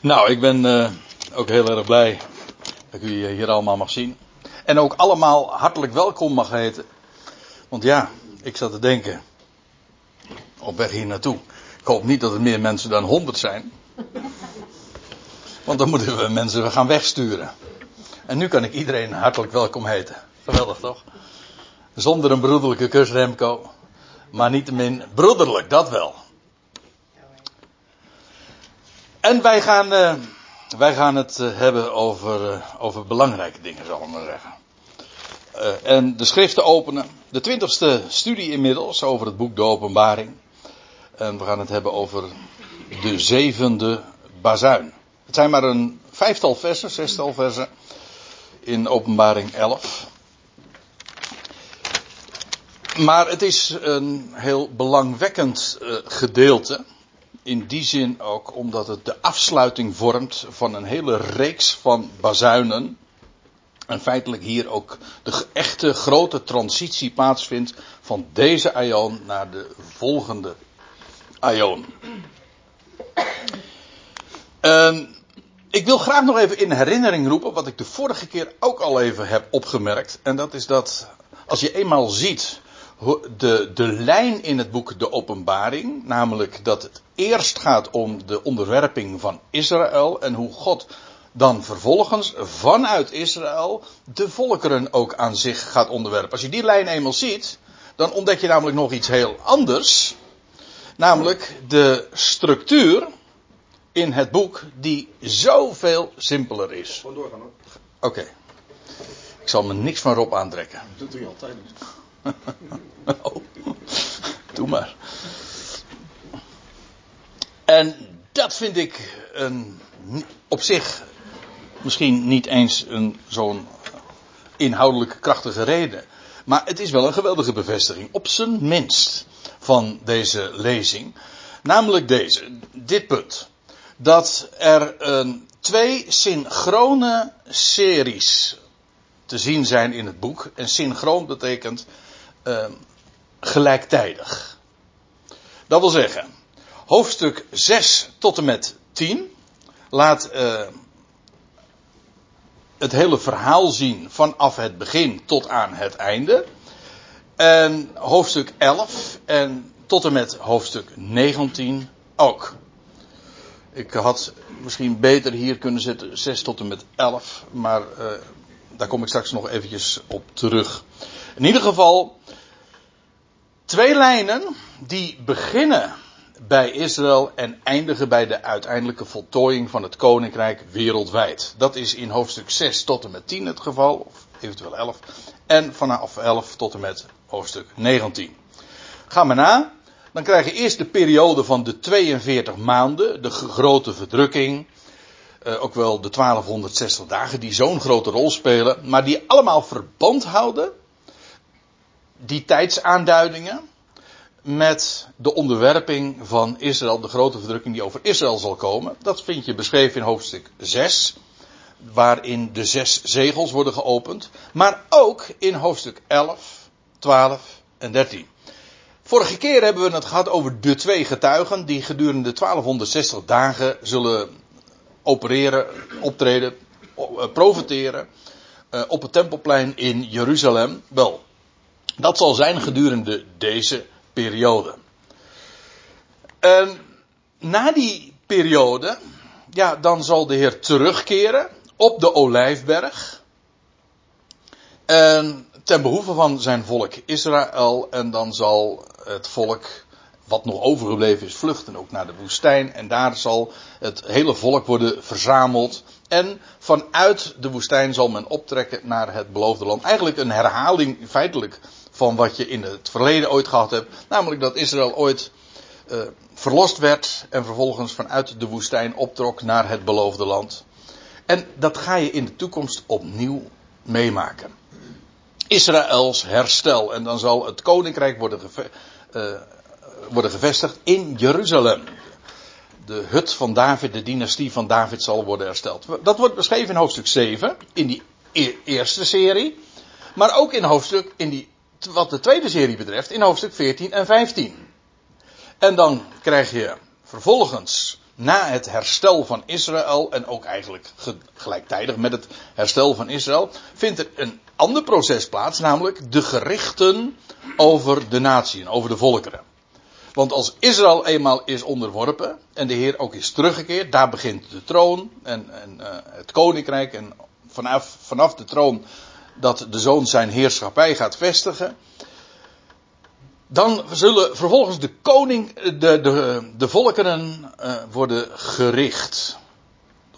Nou, ik ben uh, ook heel erg blij dat ik u hier allemaal mag zien. En ook allemaal hartelijk welkom mag heten. Want ja, ik zat te denken. Op weg hier naartoe. Ik hoop niet dat er meer mensen dan 100 zijn. Want dan moeten we mensen gaan wegsturen. En nu kan ik iedereen hartelijk welkom heten. Geweldig toch? Zonder een broederlijke kus, Remco. Maar niettemin broederlijk, dat wel. En wij gaan, uh, wij gaan het uh, hebben over, uh, over belangrijke dingen, zal ik maar zeggen. en de schriften openen. De twintigste studie inmiddels over het boek De Openbaring. En we gaan het hebben over de zevende bazuin. Het zijn maar een vijftal versen, zestal versen in Openbaring 11. Maar het is een heel belangwekkend gedeelte in die zin ook omdat het de afsluiting vormt van een hele reeks van bazuinen. En feitelijk hier ook de echte grote transitie plaatsvindt van deze aion naar de volgende aion. Uh, ik wil graag nog even in herinnering roepen wat ik de vorige keer ook al even heb opgemerkt. En dat is dat als je eenmaal ziet de, de lijn in het boek De Openbaring, namelijk dat het eerst gaat om de onderwerping van Israël en hoe God dan vervolgens vanuit Israël de volkeren ook aan zich gaat onderwerpen. Als je die lijn eenmaal ziet, dan ontdek je namelijk nog iets heel anders, namelijk de structuur in het boek die zoveel simpeler is. Gewoon doorgaan hoor. Oké. Okay. Ik zal me niks van Rob aantrekken. Dat doe je altijd. Oh, doe maar. En dat vind ik een, op zich misschien niet eens een zo'n inhoudelijk krachtige reden. Maar het is wel een geweldige bevestiging, op zijn minst, van deze lezing. Namelijk deze, dit punt. Dat er een, twee synchrone series te zien zijn in het boek. En synchroon betekent uh, gelijktijdig. Dat wil zeggen, hoofdstuk 6 tot en met 10 laat uh, het hele verhaal zien vanaf het begin tot aan het einde. En hoofdstuk 11 en tot en met hoofdstuk 19 ook. Ik had misschien beter hier kunnen zetten 6 tot en met 11, maar uh, daar kom ik straks nog eventjes op terug. In ieder geval, twee lijnen die beginnen bij Israël en eindigen bij de uiteindelijke voltooiing van het koninkrijk wereldwijd. Dat is in hoofdstuk 6 tot en met 10 het geval, of eventueel 11. En vanaf 11 tot en met hoofdstuk 19. Ga maar na. Dan krijg je eerst de periode van de 42 maanden, de grote verdrukking. Uh, ook wel de 1260 dagen die zo'n grote rol spelen, maar die allemaal verband houden, die tijdsaanduidingen, met de onderwerping van Israël, de grote verdrukking die over Israël zal komen. Dat vind je beschreven in hoofdstuk 6, waarin de zes zegels worden geopend, maar ook in hoofdstuk 11, 12 en 13. Vorige keer hebben we het gehad over de twee getuigen die gedurende 1260 dagen zullen opereren, optreden, profiteren op het tempelplein in Jeruzalem. Wel, dat zal zijn gedurende deze periode. En na die periode, ja, dan zal de Heer terugkeren op de Olijfberg. En ten behoeve van zijn volk Israël. En dan zal het volk, wat nog overgebleven is, vluchten ook naar de woestijn. En daar zal het hele volk worden verzameld. En vanuit de woestijn zal men optrekken naar het beloofde land. Eigenlijk een herhaling feitelijk van wat je in het verleden ooit gehad hebt. Namelijk dat Israël ooit uh, verlost werd en vervolgens vanuit de woestijn optrok naar het beloofde land. En dat ga je in de toekomst opnieuw meemaken. Israëls herstel. En dan zal het koninkrijk worden, uh, worden gevestigd in Jeruzalem. De hut van David, de dynastie van David zal worden hersteld. Dat wordt beschreven in hoofdstuk 7, in die e eerste serie. Maar ook in hoofdstuk, in die wat de tweede serie betreft, in hoofdstuk 14 en 15. En dan krijg je vervolgens na het herstel van Israël en ook eigenlijk gelijktijdig met het herstel van Israël, vindt er een ander proces plaats, namelijk de gerichten over de natie, over de volkeren. Want als Israël eenmaal is onderworpen en de Heer ook is teruggekeerd, daar begint de troon en, en uh, het koninkrijk en vanaf, vanaf de troon dat de zoon zijn heerschappij gaat vestigen. Dan zullen vervolgens de koning, de, de, de volkeren uh, worden gericht.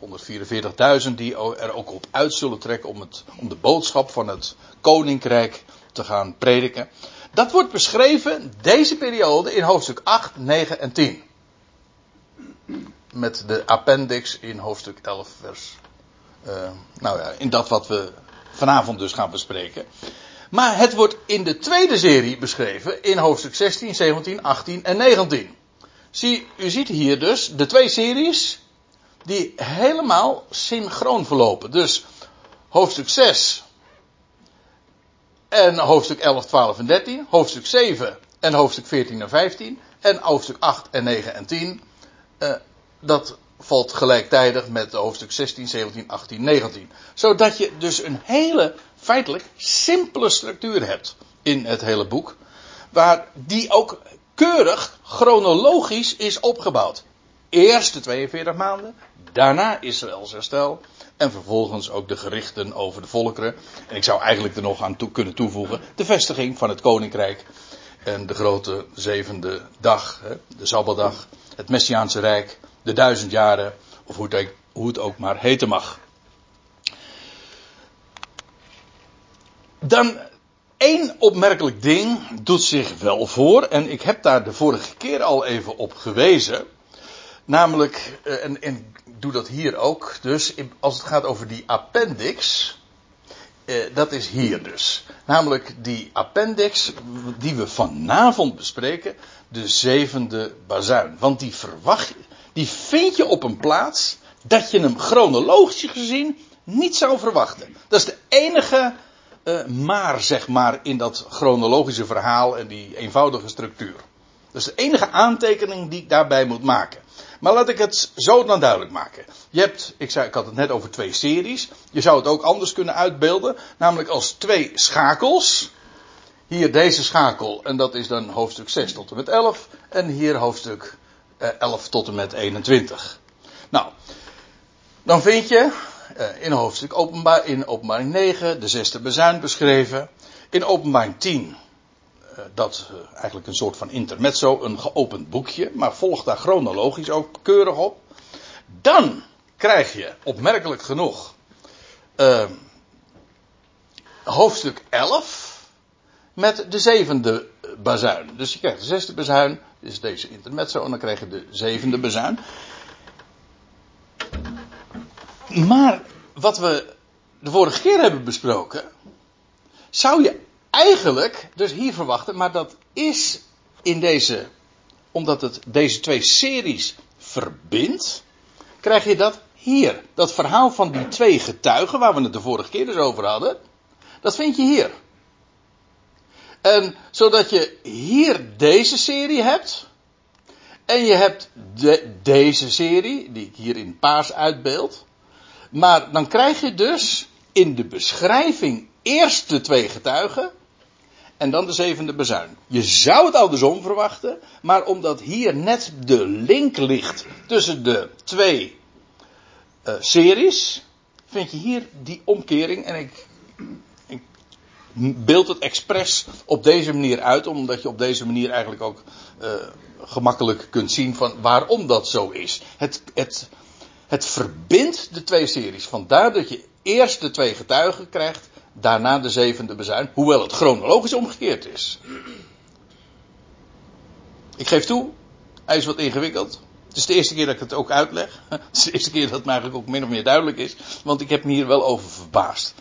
144.000 die er ook op uit zullen trekken om, het, om de boodschap van het koninkrijk te gaan prediken. Dat wordt beschreven, deze periode, in hoofdstuk 8, 9 en 10. Met de appendix in hoofdstuk 11, vers. Uh, nou ja, in dat wat we vanavond dus gaan bespreken. Maar het wordt in de tweede serie beschreven in hoofdstuk 16, 17, 18 en 19. Zie, u ziet hier dus de twee series die helemaal synchroon verlopen. Dus hoofdstuk 6 en hoofdstuk 11, 12 en 13, hoofdstuk 7 en hoofdstuk 14 en 15 en hoofdstuk 8 en 9 en 10. Uh, dat valt gelijktijdig met hoofdstuk 16, 17, 18, 19. Zodat je dus een hele feitelijk simpele structuur hebt in het hele boek. Waar die ook keurig chronologisch is opgebouwd. Eerst de 42 maanden, daarna Israëls herstel. En vervolgens ook de gerichten over de volkeren. En ik zou eigenlijk er nog aan toe kunnen toevoegen. De vestiging van het koninkrijk. En de grote zevende dag, de Sabbatdag. Het Messiaanse Rijk. De duizend jaren. Of hoe het, ook maar heten mag. Dan één opmerkelijk ding doet zich wel voor. En ik heb daar de vorige keer al even op gewezen. Namelijk, eh, en, en ik doe dat hier ook. Dus als het gaat over die appendix. Eh, dat is hier dus. Namelijk die appendix die we vanavond bespreken. De zevende bazuin. Want die verwacht, die vind je op een plaats dat je hem chronologisch gezien niet zou verwachten. Dat is de enige uh, maar, zeg maar, in dat chronologische verhaal en die eenvoudige structuur. Dat is de enige aantekening die ik daarbij moet maken. Maar laat ik het zo dan duidelijk maken. Je hebt, ik, zei, ik had het net over twee series. Je zou het ook anders kunnen uitbeelden. Namelijk als twee schakels. Hier deze schakel, en dat is dan hoofdstuk 6 tot en met 11. En hier hoofdstuk 11 tot en met 21. Nou, dan vind je uh, in hoofdstuk openbaar, in openbaring 9 de zesde bezuin beschreven. In openbaring 10 uh, dat eigenlijk een soort van intermezzo, een geopend boekje, maar volgt daar chronologisch ook keurig op. Dan krijg je, opmerkelijk genoeg, hoofdstuk 11 met de zevende bazuin. Dus je krijgt de zesde bazuin, is deze intermezzo, en dan krijg je de zevende bazuin. Maar wat we de vorige keer hebben besproken, zou je eigenlijk dus hier verwachten, maar dat is in deze, omdat het deze twee series verbindt, krijg je dat hier. Dat verhaal van die twee getuigen, waar we het de vorige keer dus over hadden, dat vind je hier. En zodat je hier deze serie hebt. En je hebt de, deze serie, die ik hier in paars uitbeeld. Maar dan krijg je dus in de beschrijving eerst de twee getuigen en dan de zevende bezuin. Je zou het andersom verwachten, maar omdat hier net de link ligt tussen de twee uh, series, vind je hier die omkering en ik beeld het expres op deze manier uit, omdat je op deze manier eigenlijk ook uh, gemakkelijk kunt zien van waarom dat zo is. Het, het het verbindt de twee series. Vandaar dat je eerst de twee getuigen krijgt, daarna de zevende bezuin. Hoewel het chronologisch omgekeerd is. Ik geef toe, hij is wat ingewikkeld. Het is de eerste keer dat ik het ook uitleg. Het is de eerste keer dat het mij eigenlijk ook min of meer duidelijk is. Want ik heb me hier wel over verbaasd.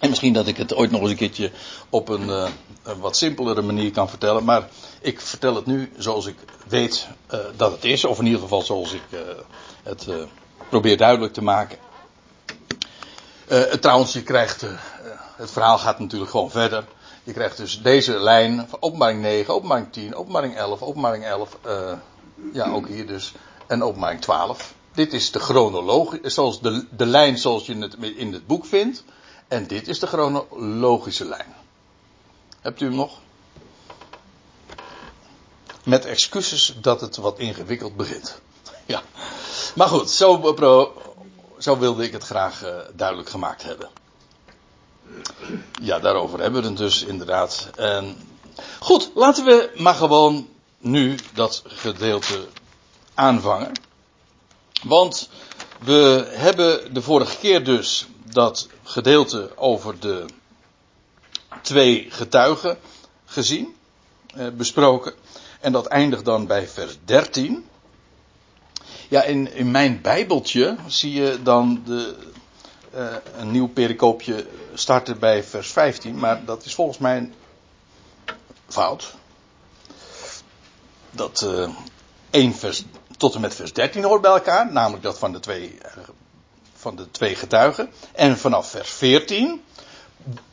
En misschien dat ik het ooit nog eens een keertje op een, uh, een wat simpelere manier kan vertellen. Maar ik vertel het nu zoals ik weet uh, dat het is. Of in ieder geval zoals ik uh, het probeer duidelijk te maken. trouwens, je krijgt, het verhaal gaat natuurlijk gewoon verder. Je krijgt dus deze lijn van openbaring 9, openbaring 10, openbaring 11, openbaring 11. ja, ook hier dus en openbaring 12. Dit is de chronologie, zoals de, de lijn zoals je het in het boek vindt. En dit is de chronologische lijn. Hebt u hem nog? Met excuses dat het wat ingewikkeld begint. Ja. Maar goed, zo, zo wilde ik het graag uh, duidelijk gemaakt hebben. Ja, daarover hebben we het dus inderdaad. En goed, laten we maar gewoon nu dat gedeelte aanvangen. Want we hebben de vorige keer dus dat gedeelte over de twee getuigen gezien, eh, besproken. En dat eindigt dan bij vers 13. Ja, in, in mijn Bijbeltje zie je dan de, uh, een nieuw pericoopje starten bij vers 15, maar dat is volgens mij fout. Dat eh, 1 vers tot en met vers 13 hoort bij elkaar, namelijk dat van de twee, van de twee getuigen. En vanaf vers 14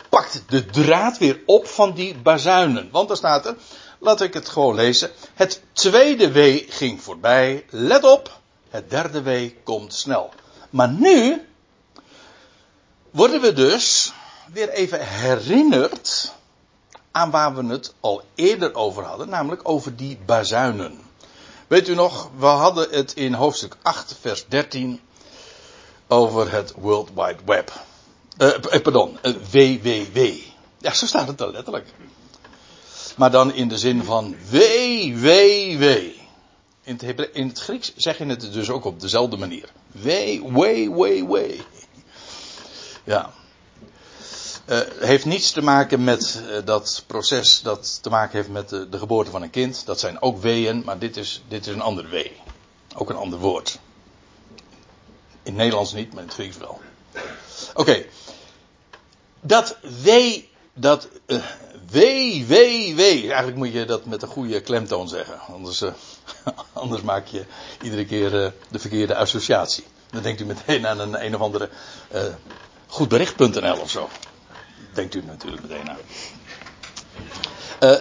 pakt de draad weer op van die bazuinen. Want daar staat er, laat ik het gewoon lezen. Het tweede wee ging voorbij. Let op, het derde wee komt snel. Maar nu worden we dus weer even herinnerd aan waar we het al eerder over hadden, namelijk over die bazuinen. Weet u nog, we hadden het in hoofdstuk 8, vers 13 over het World Wide Web. Uh, pardon, uh, WWW. Ja, zo staat het dan letterlijk. Maar dan in de zin van WWW. In het, in het Grieks zeg je het dus ook op dezelfde manier. W, W, W, W. Ja. Uh, heeft niets te maken met dat proces dat te maken heeft met de, de, geboorte van een kind. Dat zijn ook weeën, maar dit is, dit is een ander wee. Ook een ander woord. In het Nederlands niet, maar in het Grieks wel. Oké. Dat wee, dat uh, wee, wee, wee. Eigenlijk moet je dat met een goede klemtoon zeggen. Anders, anders maak je iedere keer de verkeerde associatie. Dan denkt u meteen aan een een of andere goedbericht.nl of zo. Denkt u natuurlijk meteen aan. Uh,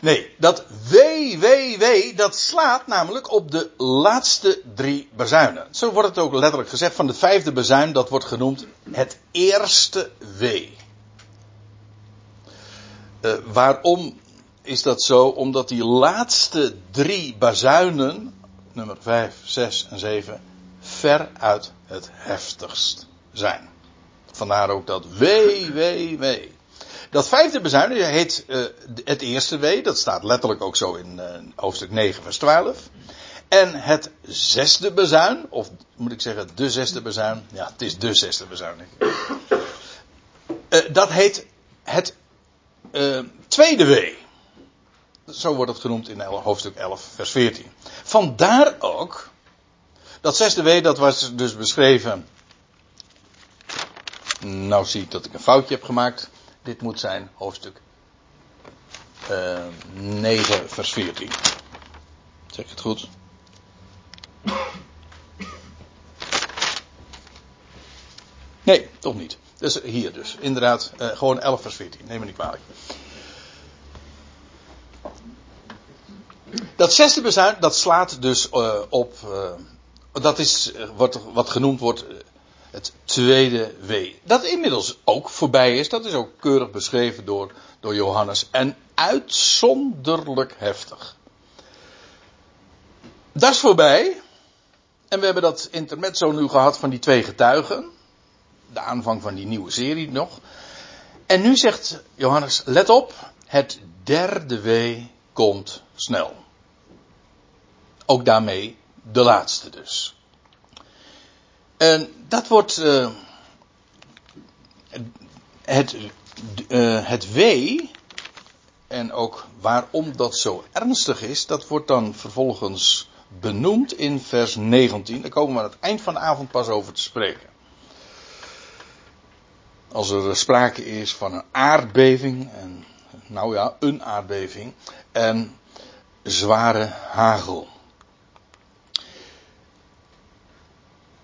nee, dat WWW, dat slaat namelijk op de laatste drie bazuinen. Zo wordt het ook letterlijk gezegd van de vijfde bazuin, dat wordt genoemd het eerste W. Uh, waarom is dat zo? Omdat die laatste drie bazuinen, nummer 5, 6 en 7, veruit het heftigst zijn. Vandaar ook dat wee. Dat vijfde bezuin heet uh, het eerste wee. Dat staat letterlijk ook zo in uh, hoofdstuk 9 vers 12. En het zesde bezuin, of moet ik zeggen de zesde bezuin. Ja, het is de zesde bezuin. Uh, dat heet het tweede wee. Zo wordt het genoemd in hoofdstuk 11 vers 14. Vandaar ook dat zesde wee, dat was dus beschreven nou zie ik dat ik een foutje heb gemaakt. Dit moet zijn hoofdstuk uh, eh, 9 vers 14. Zeg ik het goed? Nee, toch niet. Dus hier dus. Inderdaad, uh, gewoon 11 vers 14. Neem me niet kwalijk. Dat zesde bezuin, dat slaat dus uh, op. dat is wat, wat genoemd wordt het tweede wee. Dat inmiddels ook voorbij is. Dat is ook keurig beschreven door, door Johannes. En uitzonderlijk heftig. Dat is voorbij. En we hebben dat intermezzo nu gehad van die twee getuigen. De aanvang van die nieuwe serie nog. En nu zegt Johannes, let op, het derde wee komt snel. Ook daarmee de laatste dus. En dat wordt uh, het, uh, het en ook waarom dat zo ernstig is, dat wordt dan vervolgens benoemd in vers 19. Daar komen we aan het eind van de avond pas over te spreken. Als er sprake is van een aardbeving, en, nou ja, een aardbeving, en zware hagel.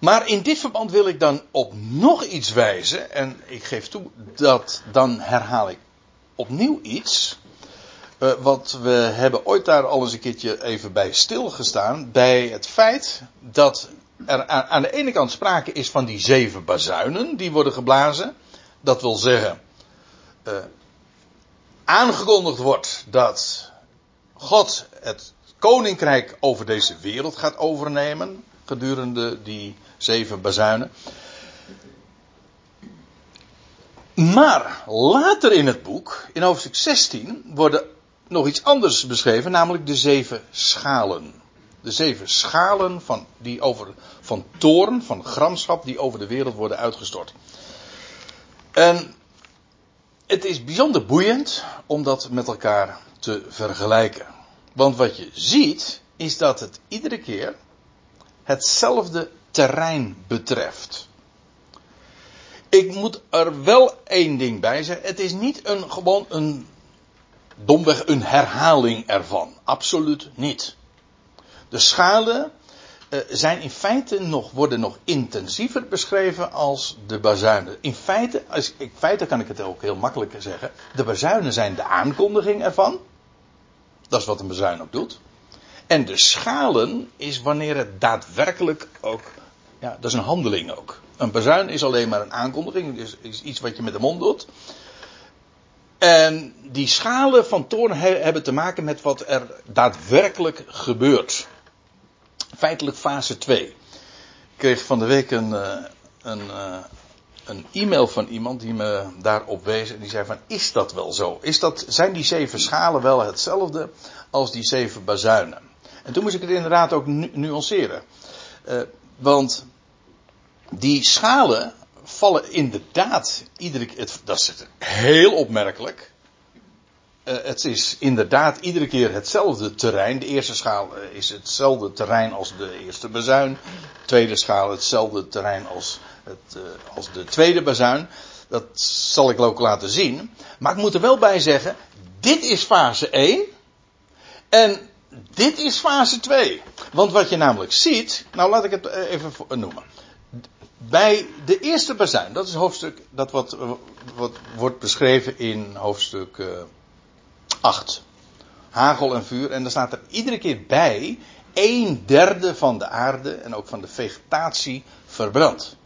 Maar in dit verband wil ik dan op nog iets wijzen. En ik geef toe dat dan herhaal ik opnieuw iets. Uh, wat we hebben ooit daar al eens een keertje even bij stilgestaan. Bij het feit dat er aan, de ene kant sprake is van die zeven bazuinen die worden geblazen. Dat wil zeggen, uh, aangekondigd wordt dat God het koninkrijk over deze wereld gaat overnemen. Gedurende die zeven bazuinen. Maar later in het boek, in hoofdstuk 16, worden nog iets anders beschreven, namelijk de zeven schalen. De zeven schalen van, die over, van toorn, van gramschap, die over de wereld worden uitgestort. En het is bijzonder boeiend om dat met elkaar te vergelijken. Want wat je ziet, is dat het iedere keer hetzelfde terrein betreft. Ik moet er wel één ding bij zeggen. Het is niet een, gewoon een, domweg een herhaling ervan. Absoluut niet. De schalen uh, zijn in feite nog, worden nog intensiever beschreven als de bazuinen. In feite, als, in feite kan ik het ook heel makkelijk zeggen. De bazuinen zijn de aankondiging ervan. Dat is wat een bazuin ook doet. En de schalen is wanneer het daadwerkelijk ook. Ja, dat is een handeling ook. Een bazuin is alleen maar een aankondiging, is, is iets wat je met de mond doet. En die schalen van toorn hebben te maken met wat er daadwerkelijk gebeurt. Feitelijk fase 2. Ik kreeg van de week een, eh, een, eh, een e-mail van iemand die me daarop wees. En die zei van, is dat wel zo? Is dat, zijn die zeven schalen wel hetzelfde als die zeven bazuinen? En toen moest ik het inderdaad ook nu nuanceren. Uh, want die schalen vallen inderdaad iedere keer. Dat is heel opmerkelijk. Uh, het is inderdaad iedere keer hetzelfde terrein. De eerste schaal uh, is hetzelfde terrein als de eerste bazuin. De tweede schaal hetzelfde terrein als, het, uh, als de tweede bazuin. Dat zal ik ook laten zien. Maar ik moet er wel bij zeggen: dit is fase 1. En dit is fase 2. Want wat je namelijk ziet. Nou, laat ik het even noemen bij de eerste bazuin, dat is hoofdstuk, dat wat, wat wordt beschreven in hoofdstuk uh, 8. Hagel en vuur. En daar staat er iedere keer bij, een derde van de aarde en ook van de vegetatie verbrand.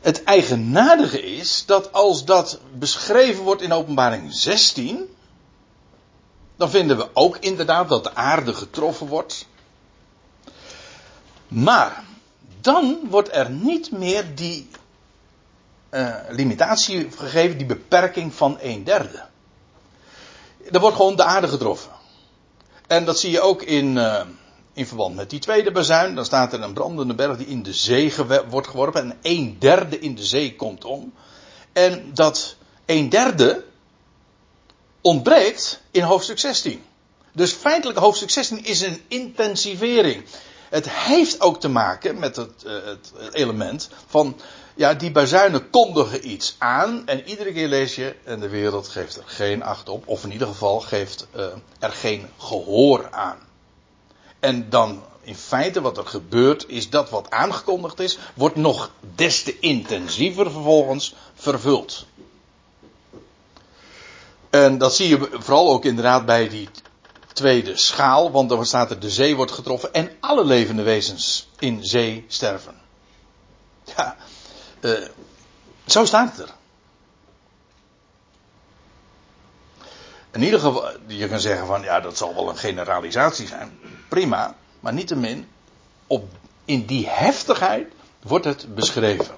Het eigenaardige is dat als dat beschreven wordt in openbaring 16, dan vinden we ook inderdaad dat de aarde getroffen wordt. Maar dan wordt er niet meer die uh, limitatie gegeven, die beperking van een derde. Er wordt gewoon de aarde getroffen. En dat zie je ook in, uh, in verband met die tweede bazuin. Dan staat er een brandende berg die in de zee wordt geworpen. En een derde in de zee komt om. En dat een derde ontbreekt in hoofdstuk 16. Dus feitelijk hoofdstuk 16 is een intensivering. Het heeft ook te maken met het, uh, het element van, ja, die bazuinen kondigen iets aan en iedere keer lees je en de wereld geeft er geen acht op, of in ieder geval geeft uh, er geen gehoor aan. En dan in feite wat er gebeurt is dat wat aangekondigd is, wordt nog des te intensiever vervolgens vervuld. En dat zie je vooral ook inderdaad bij die tweede schaal, want dan staat er de zee wordt getroffen en alle levende wezens in zee sterven. Ja, uh, zo staat het er. In ieder geval, je kan zeggen van ja, dat zal wel een generalisatie zijn. Prima, maar niettemin, op, in die heftigheid wordt het beschreven.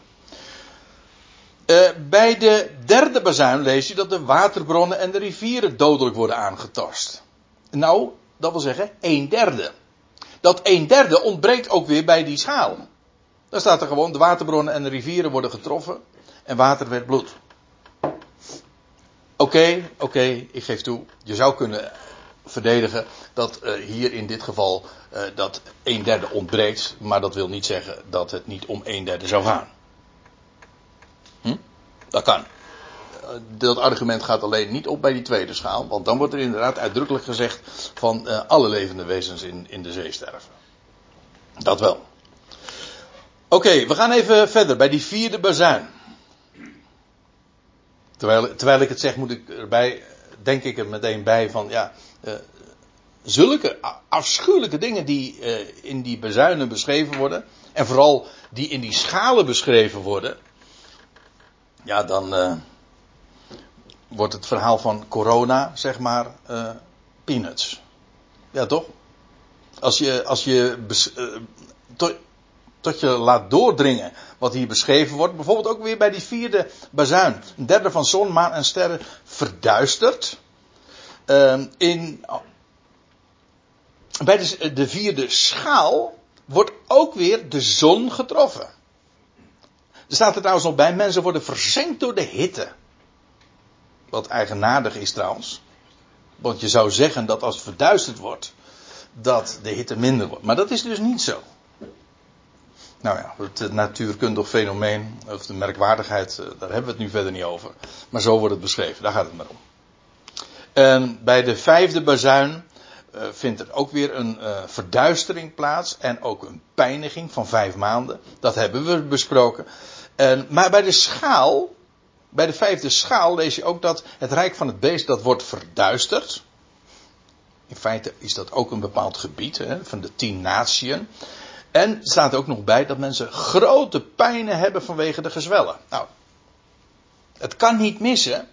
Uh, bij de derde bazuin lees je dat de waterbronnen en de rivieren dodelijk worden aangetast. Nou, dat wil zeggen een derde. Dat een derde ontbreekt ook weer bij die schaal. Daar staat er gewoon, de waterbronnen en de rivieren worden getroffen en water werd bloed. Oké, oké, ik geef toe, je zou kunnen verdedigen dat uh, hier in dit geval uh, dat een derde ontbreekt, maar dat wil niet zeggen dat het niet om een derde zou gaan. Dat kan dat argument gaat alleen niet op bij die tweede schaal. Want dan wordt er inderdaad uitdrukkelijk gezegd van uh, alle levende wezens in, in de zee sterven. Dat wel. Oké, we gaan even verder bij die vierde bazuin. Terwijl, terwijl ik het zeg moet ik erbij denk ik er meteen bij van, ja, uh, zulke afschuwelijke dingen die in die bezuinen beschreven worden, en vooral die in die schalen beschreven worden, ja, dan uh, wordt het verhaal van corona, zeg maar, peanuts. Ja, toch? Als je, als je tot, tot je laat doordringen wat hier beschreven wordt. Bijvoorbeeld ook weer bij die vierde bazuin. Een derde van zon, maan en sterren verduisterd. Uh, in, bij de, de vierde schaal wordt ook weer de zon getroffen. Er staat er trouwens nog bij, mensen worden verzengd door de hitte. Wat eigenaardig is trouwens. Want je zou zeggen dat als het verduisterd wordt, dat de hitte minder wordt. Maar dat is dus niet zo. Nou ja, het natuurkundig fenomeen, of de merkwaardigheid, eh, daar hebben we het nu verder niet over. Maar zo wordt het beschreven, daar gaat het maar om. En bij de vijfde bazuin uh, vindt er ook weer een uh, verduistering plaats en ook een pijniging van vijf maanden. Dat hebben we besproken. Maar bij de schaal, bij de vijfde schaal lees je ook dat het rijk van het beest dat wordt verduisterd. In feite is dat ook een bepaald gebied hè, van de tien natieën. En staat ook nog bij dat mensen grote pijnen hebben vanwege de gezwellen. Nou, het kan niet missen,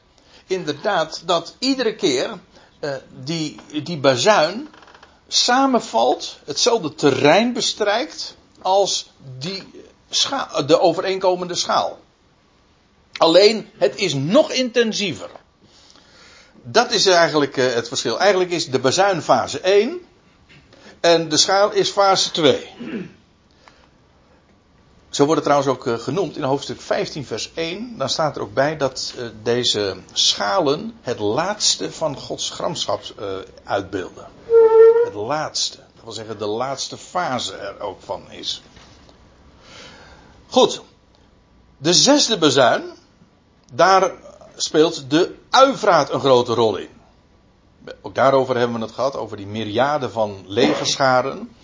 inderdaad, dat iedere keer uh, die, die bazuin samenvalt, hetzelfde terrein bestrijkt als die schaal, de overeenkomende schaal. Alleen, het is nog intensiever. Dat is eigenlijk uh, het verschil. Eigenlijk is de bazuin fase 1 en de schaal is fase 2. Zo wordt het trouwens ook eh, genoemd in hoofdstuk 15, vers 1. Dan staat er ook bij dat uh, deze schalen het laatste van Gods gramschap uitbeelden. Het laatste. Dat wil zeggen, de laatste fase er ook van is. Goed. De zesde bezuin. Daar speelt de uivraat een grote rol in. Ook daarover hebben we het gehad, over die myriaden van legerscharen.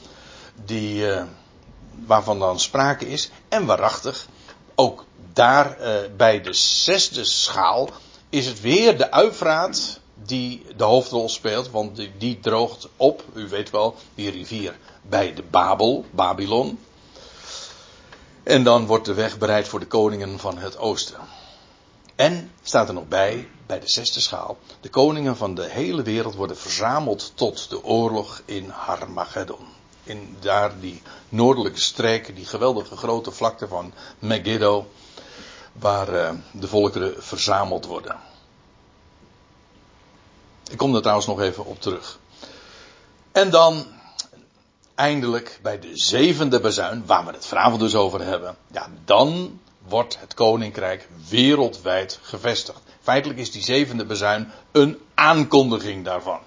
Die, uh, waarvan dan sprake is. En waarachtig, ook daar uh, bij de zesde schaal is het weer de uivraat die de hoofdrol speelt. Want die droogt op, u weet wel, die rivier bij de Babel, Babylon. En dan wordt de weg bereid voor de koningen van het oosten. En staat er nog bij, bij de zesde schaal, de koningen van de hele wereld worden verzameld tot de oorlog in Harmageddon. In daar die noordelijke streken, die geweldige grote vlakte van Megiddo, waar uh, de volkeren verzameld worden. Ik kom daar trouwens nog even op terug. En dan eindelijk bij de zevende bazuin, waar we het vanavond dus over hebben. Ja, dan wordt het koninkrijk wereldwijd gevestigd. Feitelijk is die zevende bezuin een aankondiging daarvan.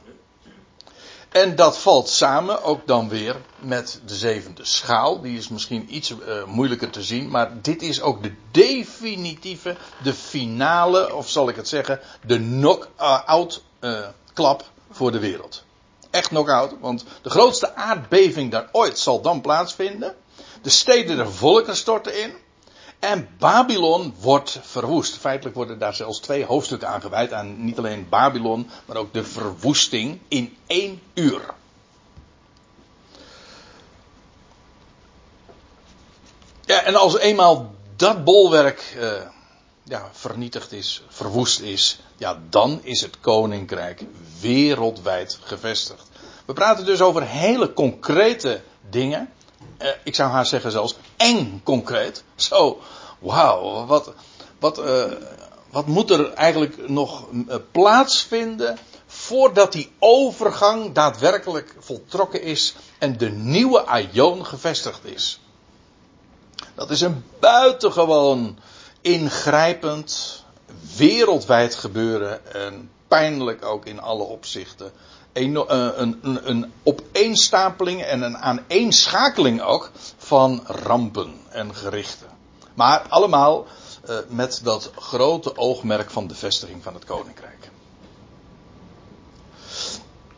En dat valt samen ook dan weer met de zevende schaal. Die is misschien iets uh, moeilijker te zien. Maar dit is ook de definitieve, de finale, of zal ik het zeggen, de knock-out uh, klap voor de wereld. Echt knock-out, want de grootste aardbeving daar ooit zal dan plaatsvinden. De steden der volken storten in. En Babylon wordt verwoest. Feitelijk worden daar zelfs twee hoofdstukken aan gewijd. Aan niet alleen Babylon, maar ook de verwoesting in één uur. Ja, en als eenmaal dat bolwerk uh, ja, vernietigd is, verwoest is, ja, dan is het koninkrijk wereldwijd gevestigd. We praten dus over hele concrete dingen uh, ik zou haar zeggen zelfs eng concreet. Zo, wauw, wat, wat, uh, wat moet er eigenlijk nog uh, plaatsvinden voordat die overgang daadwerkelijk voltrokken is en de nieuwe Aion gevestigd is. Dat is een buitengewoon ingrijpend, wereldwijd gebeuren en pijnlijk ook in alle opzichten een, eh, een, een, een opeenstapeling en een aaneenschakeling ook van rampen en gerichten. Maar allemaal uh, met dat grote oogmerk van de vestiging van het koninkrijk.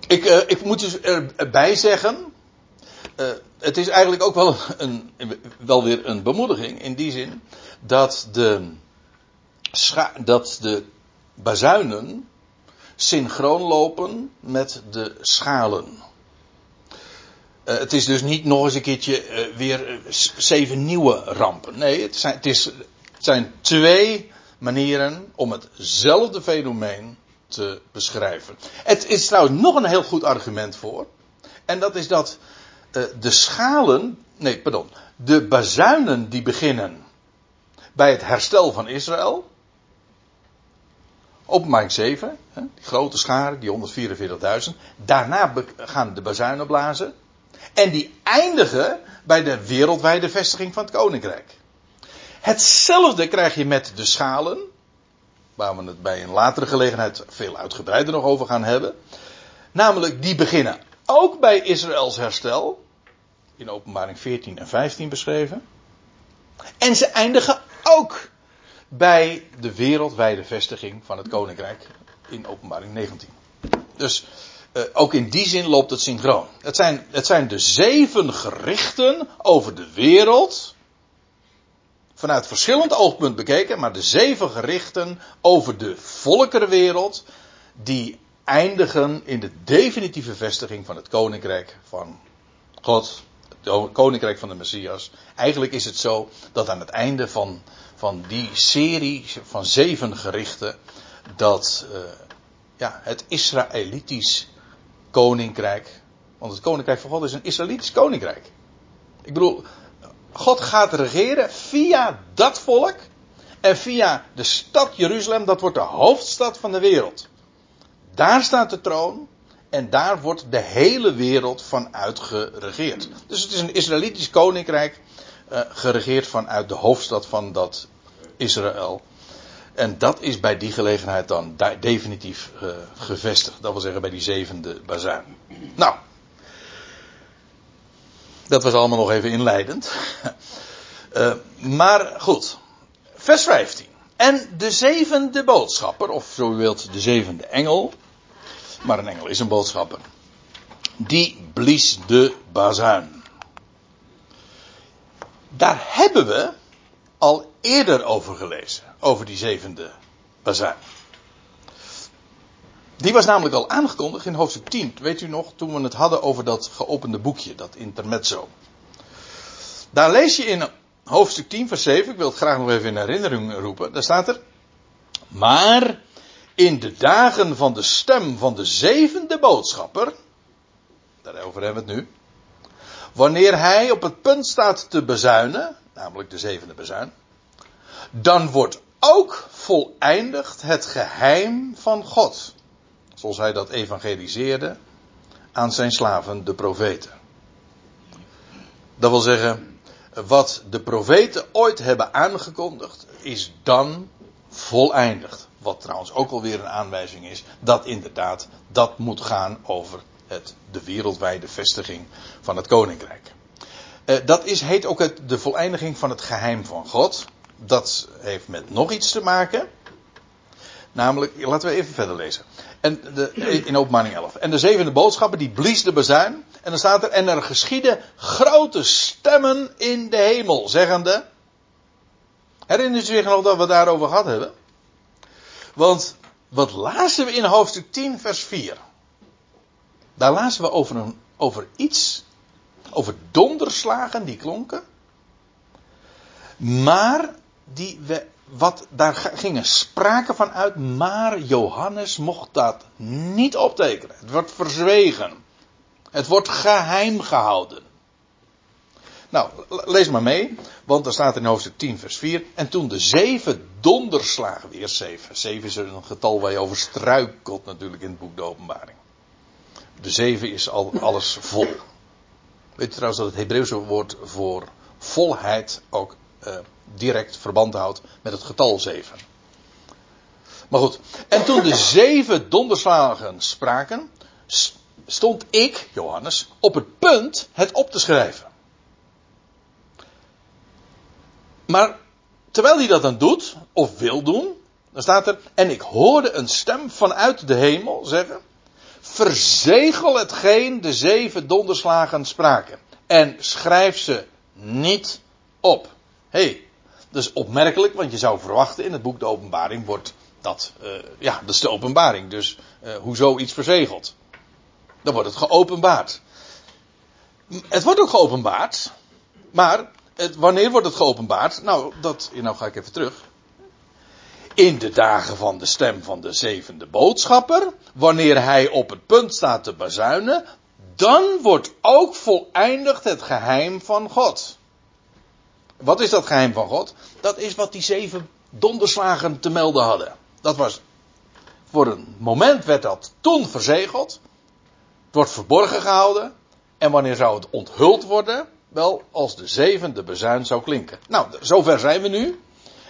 Ik, uh, ik moet dus erbij zeggen. Het is eigenlijk ook wel, een, wel weer een bemoediging in die zin dat de, dat de bazuinen synchroon lopen met de schalen. Uh, het is dus niet nog eens een keertje uh, weer zeven nieuwe rampen. Nee, het zijn, het, is, zijn twee manieren om hetzelfde fenomeen te beschrijven. Het is trouwens nog een heel goed argument voor. En dat is dat de schalen, nee, pardon, de bazuinen die beginnen bij het herstel van Israël. Openbaring 7, hè, die grote scharen, die 144.000. Daarna gaan de bazuinen blazen. En die eindigen bij de wereldwijde vestiging van het koninkrijk. Hetzelfde krijg je met de schalen, waar we het bij een latere gelegenheid veel uitgebreider nog over gaan hebben. Namelijk, die beginnen ook bij Israëls herstel, in openbaring 14 en 15 beschreven. En ze eindigen ook bij de wereldwijde vestiging van het koninkrijk in openbaring 19. Dus uh, ook in die zin loopt het synchroon. Het zijn, het zijn de zeven gerichten over de wereld. Vanuit verschillend oogpunt bekeken, maar de zeven gerichten over de volkerenwereld. Die eindigen in de definitieve vestiging van het koninkrijk van God. Het koninkrijk van de Messias. Eigenlijk is het zo dat aan het einde van, van die serie van zeven gerichten. dat uh, ja, het Israëlitisch koninkrijk. Want het koninkrijk van God is een Israëlitisch koninkrijk. Ik bedoel, God gaat regeren via dat volk. En via de stad Jeruzalem, dat wordt de hoofdstad van de wereld. Daar staat de troon. En daar wordt de hele wereld vanuit geregeerd. Dus het is een Israëlitisch koninkrijk. Uh, geregeerd vanuit de hoofdstad van dat Israël. En dat is bij die gelegenheid dan definitief uh, gevestigd. Dat wil zeggen bij die zevende bazuin. Nou. Dat was allemaal nog even inleidend. uh, maar goed. Vers 15. En de zevende boodschapper, of zo u wilt, de zevende engel. Maar een engel is een boodschapper. Die blies de bazuin. Daar hebben we al eerder over gelezen. Over die zevende bazuin. Die was namelijk al aangekondigd in hoofdstuk 10. Weet u nog, toen we het hadden over dat geopende boekje, dat intermezzo. Daar lees je in hoofdstuk 10, vers 7. Ik wil het graag nog even in herinnering roepen. Daar staat er. Maar in de dagen van de stem van de zevende boodschapper. Daarover hebben we het nu. Wanneer hij op het punt staat te bezuinen namelijk de zevende bezuin, dan wordt ook voleindigd het geheim van God. Zoals hij dat evangeliseerde aan zijn slaven, de profeten. Dat wil zeggen, wat de profeten ooit hebben aangekondigd, is dan voleindigd. Wat trouwens ook alweer een aanwijzing is dat inderdaad dat moet gaan over het, de wereldwijde vestiging van het koninkrijk. Uh, dat is, heet ook het, de voleindiging van het geheim van God. Dat heeft met nog iets te maken. Namelijk, laten we even verder lezen. En de, in openbaring 11. En de zevende boodschappen, die blies de bezuin. En dan staat er, en er geschieden grote stemmen in de hemel, zeggende. Herinnert u zich nog dat we daarover gehad hebben? Want, wat lazen we in hoofdstuk 10, vers 4? Daar lazen we over, een, over iets over donderslagen die klonken. Maar die we, wat, daar gingen spraken van uit, maar Johannes mocht dat niet optekenen. Het wordt verzwegen. Het wordt geheim gehouden. Nou, lees maar mee, want er staat in hoofdstuk 10, vers 4. En toen de zeven donderslagen, weer zeven. Zeven is een getal waar je over struikelt natuurlijk in het boek de Openbaring. De zeven is al alles vol. Weet je trouwens dat het Hebreeuwse woord voor volheid ook uh, direct verband houdt met het getal 7. Maar goed, en toen de zeven donderslagen spraken, stond ik, Johannes, op het punt het op te schrijven. Maar terwijl hij dat dan doet, of wil doen, dan staat er, en ik hoorde een stem vanuit de hemel zeggen, verzegel hetgeen de zeven donderslagen spraken. En schrijf ze niet op. Hé, hey, dat is opmerkelijk, want je zou verwachten in het boek De Openbaring wordt Dat, uh, ja, dat is de openbaring. Dus uh, hoezo iets verzegeld? Dan wordt het geopenbaard. Het wordt ook geopenbaard. Maar wanneer wordt het geopenbaard? Nou, dat, nou ga ik even terug. In de dagen van de stem van de zevende boodschapper, wanneer hij op het punt staat te bazuinen, dan wordt ook voleindigd het geheim van God. Wat is dat geheim van God? Dat is wat die zeven donderslagen te melden hadden. Dat was, voor een moment werd dat toen verzegeld. Het wordt verborgen gehouden. En wanneer zou het onthuld worden? Wel, als de zevende bezuin zou klinken. Nou, zover zijn we nu.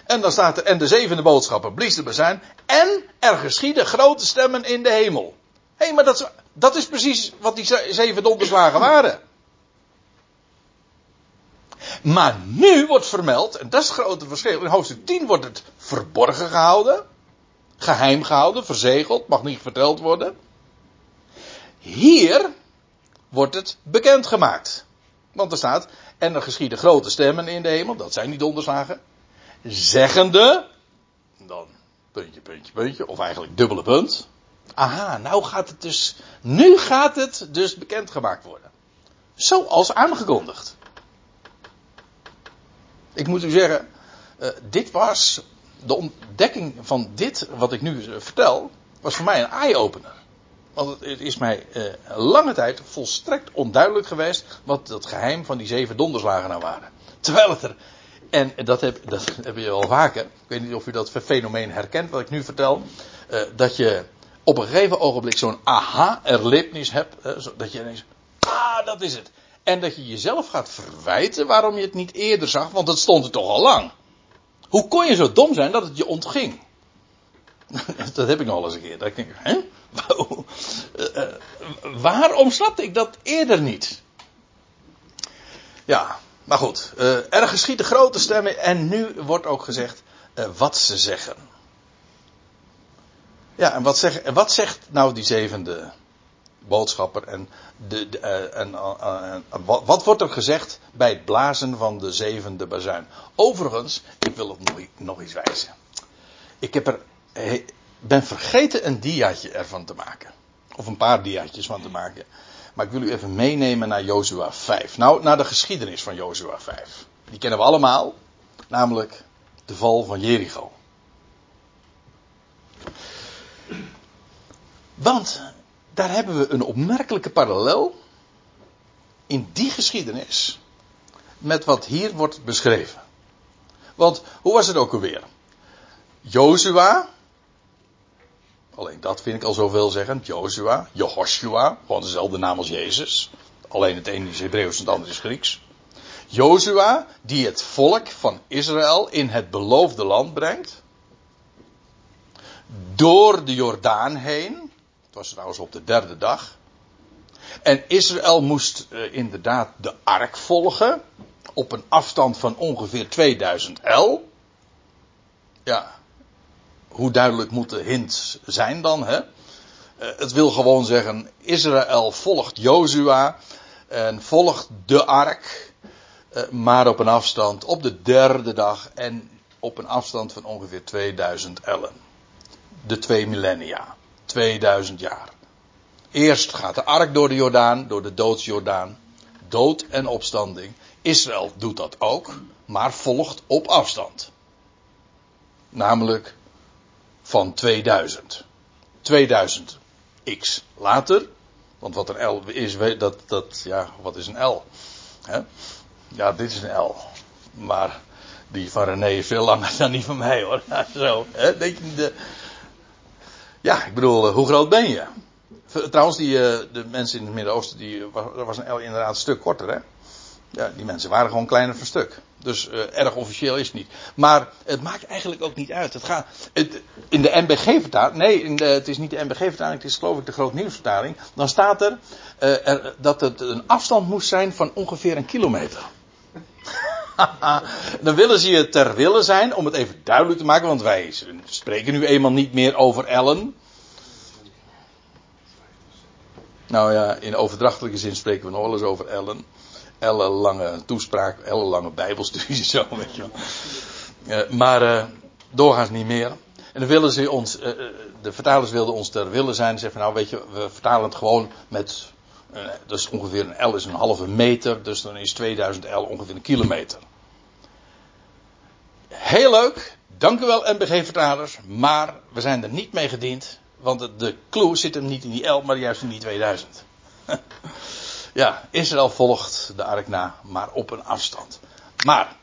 En dan staat er, en de zevende boodschapper blies de bezuin. En er geschieden grote stemmen in de hemel. Hé, hey, maar dat, dat is precies wat die zeven donderslagen waren. Maar nu wordt vermeld, en dat is het grote verschil. In hoofdstuk 10 wordt het verborgen gehouden. Geheim gehouden, verzegeld, mag niet verteld worden. Hier wordt het bekendgemaakt. Want er staat, en er geschieden grote stemmen in de hemel, dat zijn die donderslagen. Zeggende, dan puntje, puntje, puntje, of eigenlijk dubbele punt. Aha, nou gaat het dus, nu gaat het dus bekendgemaakt worden. Zoals aangekondigd. Ik moet u zeggen, uh, dit was, de ontdekking van dit wat ik nu vertel, was voor mij een eye-opener. Want het is mij uh, lange tijd volstrekt onduidelijk geweest wat het geheim van die zeven donderslagen nou waren. Terwijl het er, en dat heb, dat heb je al vaker, ik weet niet of u dat fenomeen herkent wat ik nu vertel, uh, dat je op een gegeven ogenblik zo'n aha-erlebnis hebt, dat je ineens, ah, dat is het. En dat je jezelf gaat verwijten waarom je het niet eerder zag, want het stond er toch al lang. Hoe kon je zo dom zijn dat het je ontging? dat heb ik nog eens een keer. Dat ik denk, hè? Uh, waarom snapte ik dat eerder niet? Ja, maar goed. Uh, er geschieten grote stemmen en nu wordt ook gezegd wat ze zeggen. Ja, en wat, wat zegt nou die zevende boodschapper. En, de, en wat, wordt er gezegd bij het blazen van de zevende bazuin? Overigens, ik wil nog, nog iets wijzen. Ik heb er, ben vergeten een diaatje ervan te maken. Of een paar diaatjes van te maken. Maar ik wil u even meenemen naar Jozua 5. Nou, naar de geschiedenis van Jozua 5. Die kennen we allemaal. Namelijk de val van Jericho. Want daar hebben we een opmerkelijke parallel in die geschiedenis met wat hier wordt beschreven. Want hoe was het ook alweer? Jozua, alleen dat vind ik al zoveel zeggen, Jozua, Jehoshua, gewoon dezelfde naam als Jezus. Alleen het ene is Hebreeuws en het andere is Grieks. Jozua, die het volk van Israël in het beloofde land brengt. Door de Jordaan heen. Het was trouwens op de derde dag. En Israël moest uh, inderdaad de ark volgen. Op een afstand van ongeveer 2000 el. Ja, hoe duidelijk moet de hint zijn dan? Hè? Uh, het wil gewoon zeggen, Israël volgt Jozua en volgt de ark, uh, maar op een afstand, op de derde dag en op een afstand van ongeveer 2000 ellen. De twee millennia. 2000 jaar. Eerst gaat de ark door de Jordaan, door de doodsjordaan. Dood en opstanding. Israël doet dat ook, maar volgt op afstand. Namelijk van 2000. 2000 x later. Want wat een L is, dat, dat, ja, wat is een L? Ja, dit is een L. Maar die van René is veel langer dan die van mij hoor. Zo? Denk de, ja, ik bedoel, eh, hoe groot ben je? Trouwens, die, eh, de mensen in het Midden-Oosten, die, was een L inderdaad een stuk korter, hè? Ja, die mensen waren gewoon kleiner van stuk. Dus uh, erg officieel is het niet. Maar het maakt eigenlijk ook niet uit. Het gaat, in de MBG-vertaling, nee, in de, het is niet de MBG-vertaling, het is geloof ik de Groot Nieuwsvertaling. Dan staat er, uh, er dat het een afstand moest zijn van ongeveer een kilometer. dan willen ze je ter wille zijn, om het even duidelijk te maken, want wij spreken nu eenmaal niet meer over Ellen. Nou ja, in overdrachtelijke zin spreken we nog wel eens over Ellen. Ellenlange toespraak, ellenlange bijbelstudie, zo weet je wel. Uh, maar uh, doorgaans niet meer. En dan willen ze ons, uh, de vertalers wilden ons ter willen zijn. Zeggen van nou weet je, we vertalen het gewoon met, uh, dus ongeveer een L is een halve meter. Dus dan is 2000 L ongeveer een kilometer. Heel leuk. Dank u wel MBG-vertalers. Maar we zijn er niet mee gediend. Want de clue zit hem niet in die L, maar juist in die 2000. ja, Israël volgt de ark na, maar op een afstand. Maar,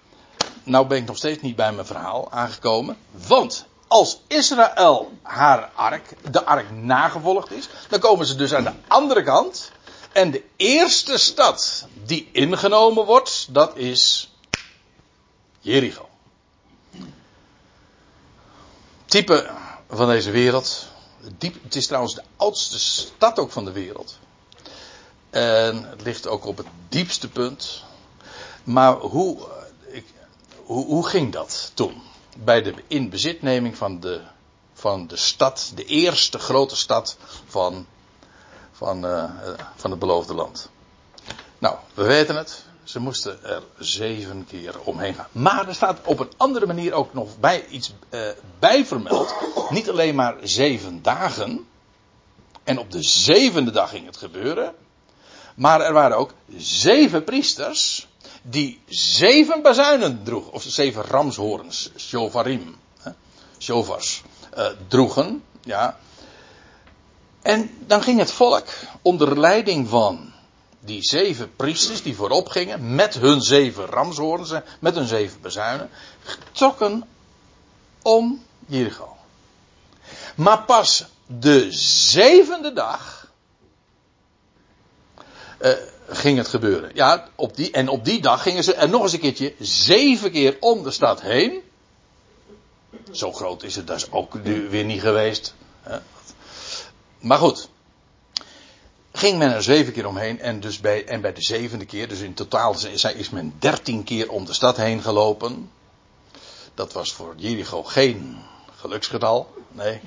nou ben ik nog steeds niet bij mijn verhaal aangekomen. Want als Israël haar ark, de ark nagevolgd is, dan komen ze dus aan de andere kant. En de eerste stad die ingenomen wordt, dat is Jericho. Type van deze wereld. Diep, het is trouwens de oudste stad ook van de wereld. En het ligt ook op het diepste punt. Maar hoe, ik, hoe, hoe ging dat toen? Bij de inbezitneming van de, van de stad, de eerste grote stad van, van, uh, van het beloofde land. Nou, we weten het. Ze moesten er zeven keer omheen gaan. Maar er staat op een andere manier ook nog bij iets uh, bij vermeld. Niet alleen maar zeven dagen. En op de zevende dag ging het gebeuren. Maar er waren ook zeven priesters. Die zeven bazuinen droegen. Of zeven ramshoorns. Shovarim. Shovars. Uh, droegen. Ja. En dan ging het volk onder leiding van die zeven priesters die voorop gingen met hun zeven ramshoorns, met hun zeven bezuinen, trokken om Jericho. Maar pas de zevende dag uh, ging het gebeuren. Ja, op die, en op die dag gingen ze er nog eens een keertje zeven keer om de stad heen. Zo groot is het dus ook nu weer niet geweest. Maar goed ging men er zeven keer omheen en, dus bij, en bij de zevende keer, dus in totaal is men dertien keer om de stad heen gelopen. Dat was voor Jericho geen geluksgetal, nee.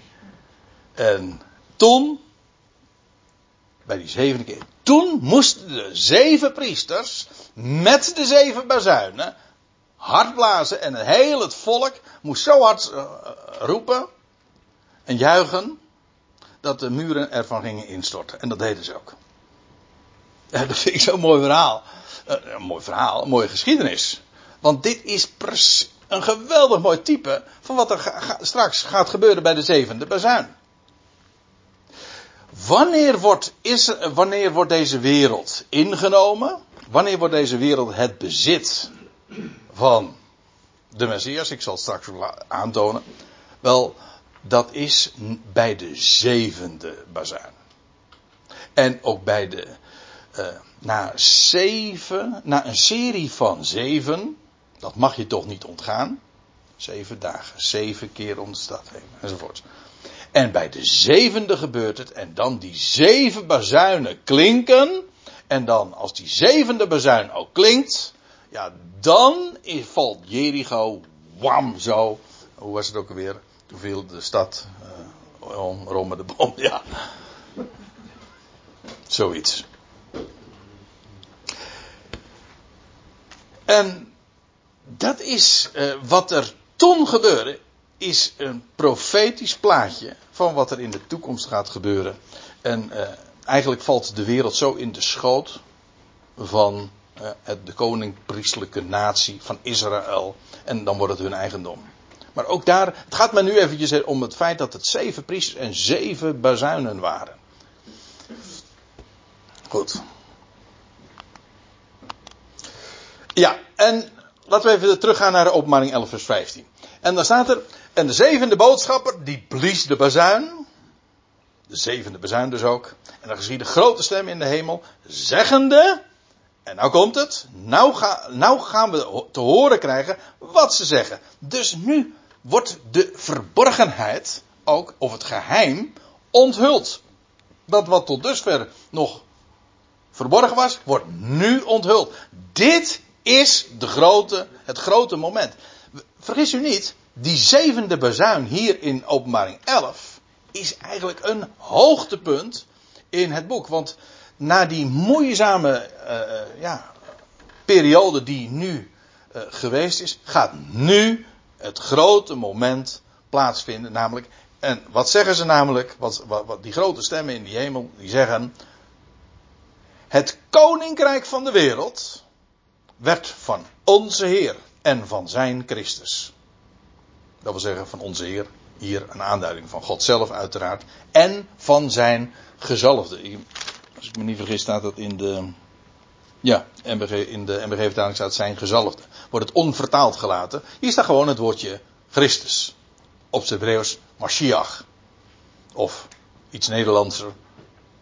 En toen, bij die zevende keer, toen moesten de zeven priesters met de zeven bazuinen hard blazen en het hele het volk moest zo hard uh, roepen en juichen dat de muren ervan gingen instorten. En dat deden ze ook. Dat vind ik zo'n mooi verhaal. Uh, een mooi verhaal, een mooie geschiedenis. Want dit is een geweldig mooi type van wat er straks gaat gebeuren bij de zevende bazuin. Wanneer wordt, is, wanneer wordt deze wereld ingenomen? Wanneer wordt deze wereld het bezit van de Messias? Ik zal het straks aantonen. Wel, dat is bij de zevende bazuin. En ook bij de, uh, na zeven, na een serie van zeven, dat mag je toch niet ontgaan. Zeven dagen, zeven keer om de stad heen, enzovoort. En bij de zevende gebeurt het, en dan die zeven bazuinen klinken. En dan, als die zevende bazuin ook klinkt, ja, dan valt Jericho, wam, zo. Hoe was het ook alweer? Toen viel de stad uh, om Rome de bom, ja. Zoiets. En dat is uh, wat er toen gebeurde, is een profetisch plaatje van wat er in de toekomst gaat gebeuren. En uh, eigenlijk valt de wereld zo in de schoot van uh, de koninkpriestelijke natie van Israël. En dan wordt het hun eigendom. Maar ook daar, het gaat me nu eventjes om het feit dat het zeven priesters en zeven bazuinen waren. Goed. Ja, en laten we even teruggaan naar de openbaring 11 vers 15. En dan staat er, en de zevende boodschapper, die blies de bazuin. De zevende bazuin dus ook. En dan geschiedde grote stem in de hemel, zeggende, en nou komt het, nou, ga, nou gaan we te horen krijgen wat ze zeggen. Dus nu wordt de verborgenheid ook, of het geheim, onthuld. Dat wat tot dusver nog verborgen was, wordt nu onthuld. Dit is de grote, het grote moment. Vergis u niet, die zevende bezuin hier in openbaring 11 is eigenlijk een hoogtepunt in het boek. Want na die moeizame uh, ja, periode die nu uh, geweest is, gaat nu het grote moment plaatsvinden. Namelijk, en wat zeggen ze namelijk? Wat, wat die grote stemmen in die hemel, die zeggen. Het koninkrijk van de wereld werd van onze Heer en van zijn Christus. Dat wil zeggen van onze Heer, hier een aanduiding van God zelf uiteraard, en van zijn gezalfde. Als ik me niet vergis staat dat in de, ja, in de MBG-vertaling staat zijn gezalfde. Wordt het onvertaald gelaten. Hier staat gewoon het woordje Christus. Op zijn Hebreeuws Mashiach. Of iets Nederlandser.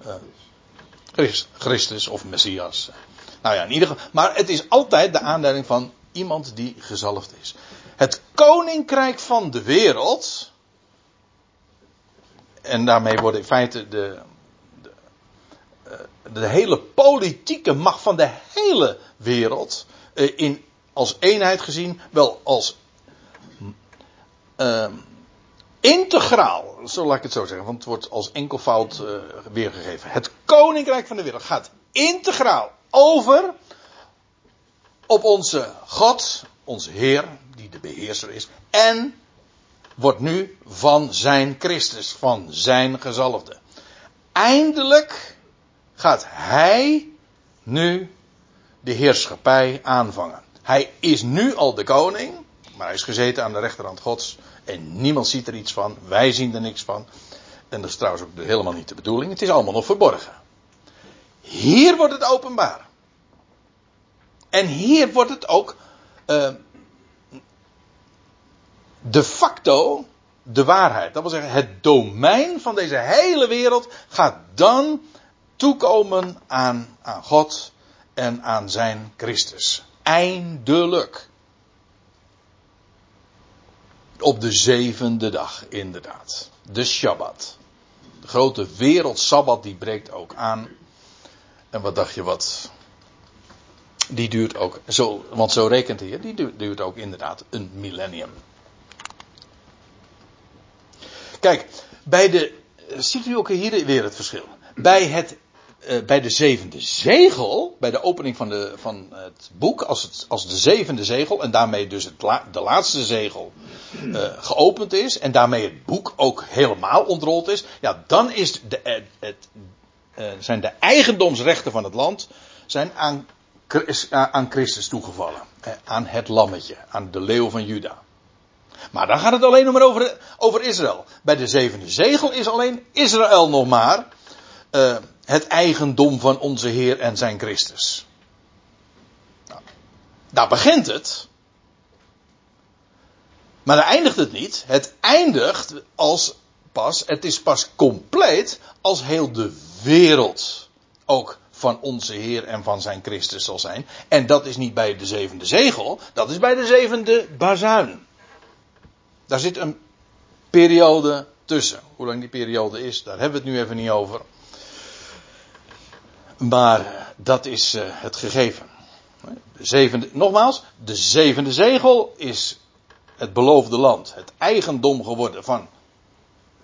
Uh, Christus of Messias. Nou ja, in ieder geval. Maar het is altijd de aanduiding van iemand die gezalfd is. Het koninkrijk van de wereld. En daarmee wordt in feite de, eh, de hele politieke macht van de hele wereld eh, in, als eenheid gezien, wel als uh, integraal, zo laat ik het zo zeggen, want het wordt als enkelvoud uh, weergegeven. Het koninkrijk van de wereld gaat integraal over op onze God, onze Heer, die de beheerser is, en wordt nu van zijn Christus, van zijn gezalfde. Eindelijk gaat hij nu de heerschappij aanvangen. Hij is nu al de koning, maar hij is gezeten aan de rechterhand Gods en niemand ziet er iets van. Wij zien er niks van. En dat is trouwens ook helemaal niet de bedoeling. Het is allemaal nog verborgen. Hier wordt het openbaar. En hier wordt het ook uh, de facto de waarheid. Dat wil zeggen, het domein van deze hele wereld gaat dan toekomen aan, aan God en aan zijn Christus. Eindelijk. Op de zevende dag, inderdaad. De Shabbat. De grote wereldsabbat die breekt ook aan. En wat dacht je wat? Die duurt ook, zo, want zo rekent hij, die duurt ook inderdaad een millennium. Kijk, bij de, ziet u ook hier weer het verschil. Bij het uh, bij de zevende zegel, bij de opening van, de, van het boek, als, het, als de zevende zegel, en daarmee dus de laatste zegel uh, geopend is, en daarmee het boek ook helemaal ontrold is, ja, dan is de, het, zijn de eigendomsrechten van het land zijn aan, aan Christus toegevallen. Aan het lammetje, aan de leeuw van Juda. Maar dan gaat het alleen nog maar over, over Israël. Bij de zevende zegel is alleen Israël nog maar uh, het eigendom van onze Heer en zijn Christus. Nou, daar begint het. Maar daar eindigt het niet. Het eindigt als pas, het is pas compleet als heel de wereld ook van onze Heer en van zijn Christus zal zijn. En dat is niet bij de zevende zegel, dat is bij de zevende bazuin. Daar zit een periode tussen. Hoe lang die periode is, daar hebben we het nu even niet over. Maar dat is uh, het gegeven. De nogmaals, de zevende zegel is het beloofde land. Het eigendom geworden van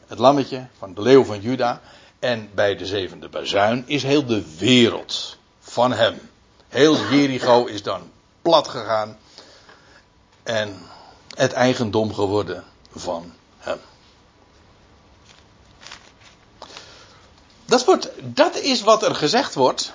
het lammetje, van de leeuw van Juda. En bij de zevende bazuin is heel de wereld van hem. Heel Jericho is dan plat gegaan. En het eigendom geworden van hem. Dat, wordt, dat is wat er gezegd wordt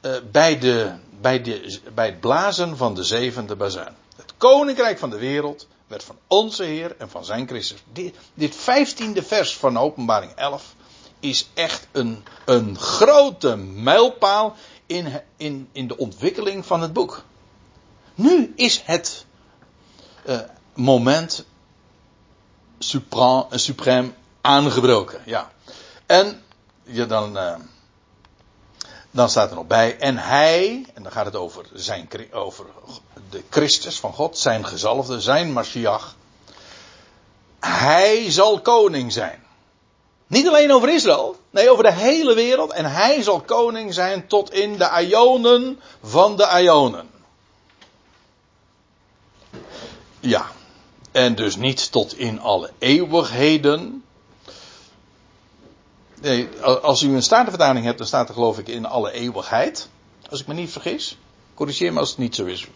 uh, bij, de, bij, de, bij het blazen van de zevende bazuin. Het koninkrijk van de wereld werd van onze Heer en van zijn Christus. Dit, dit vijftiende vers van openbaring 11 is echt een, een grote mijlpaal in, in, in de ontwikkeling van het boek. Nu is het uh, moment suprem, suprem aangebroken. Ja. En ja, dan, uh, dan staat er nog bij. En hij, en dan gaat het over, zijn, over de Christus van God, zijn gezalfde, zijn Mashiach. Hij zal koning zijn. Niet alleen over Israël, nee, over de hele wereld. En hij zal koning zijn tot in de Ionen van de Ionen. Ja, en dus niet tot in alle eeuwigheden. Nee, als u een statenvertaling hebt, dan staat er geloof ik in alle eeuwigheid. Als ik me niet vergis. Corrigeer me als het niet zo is.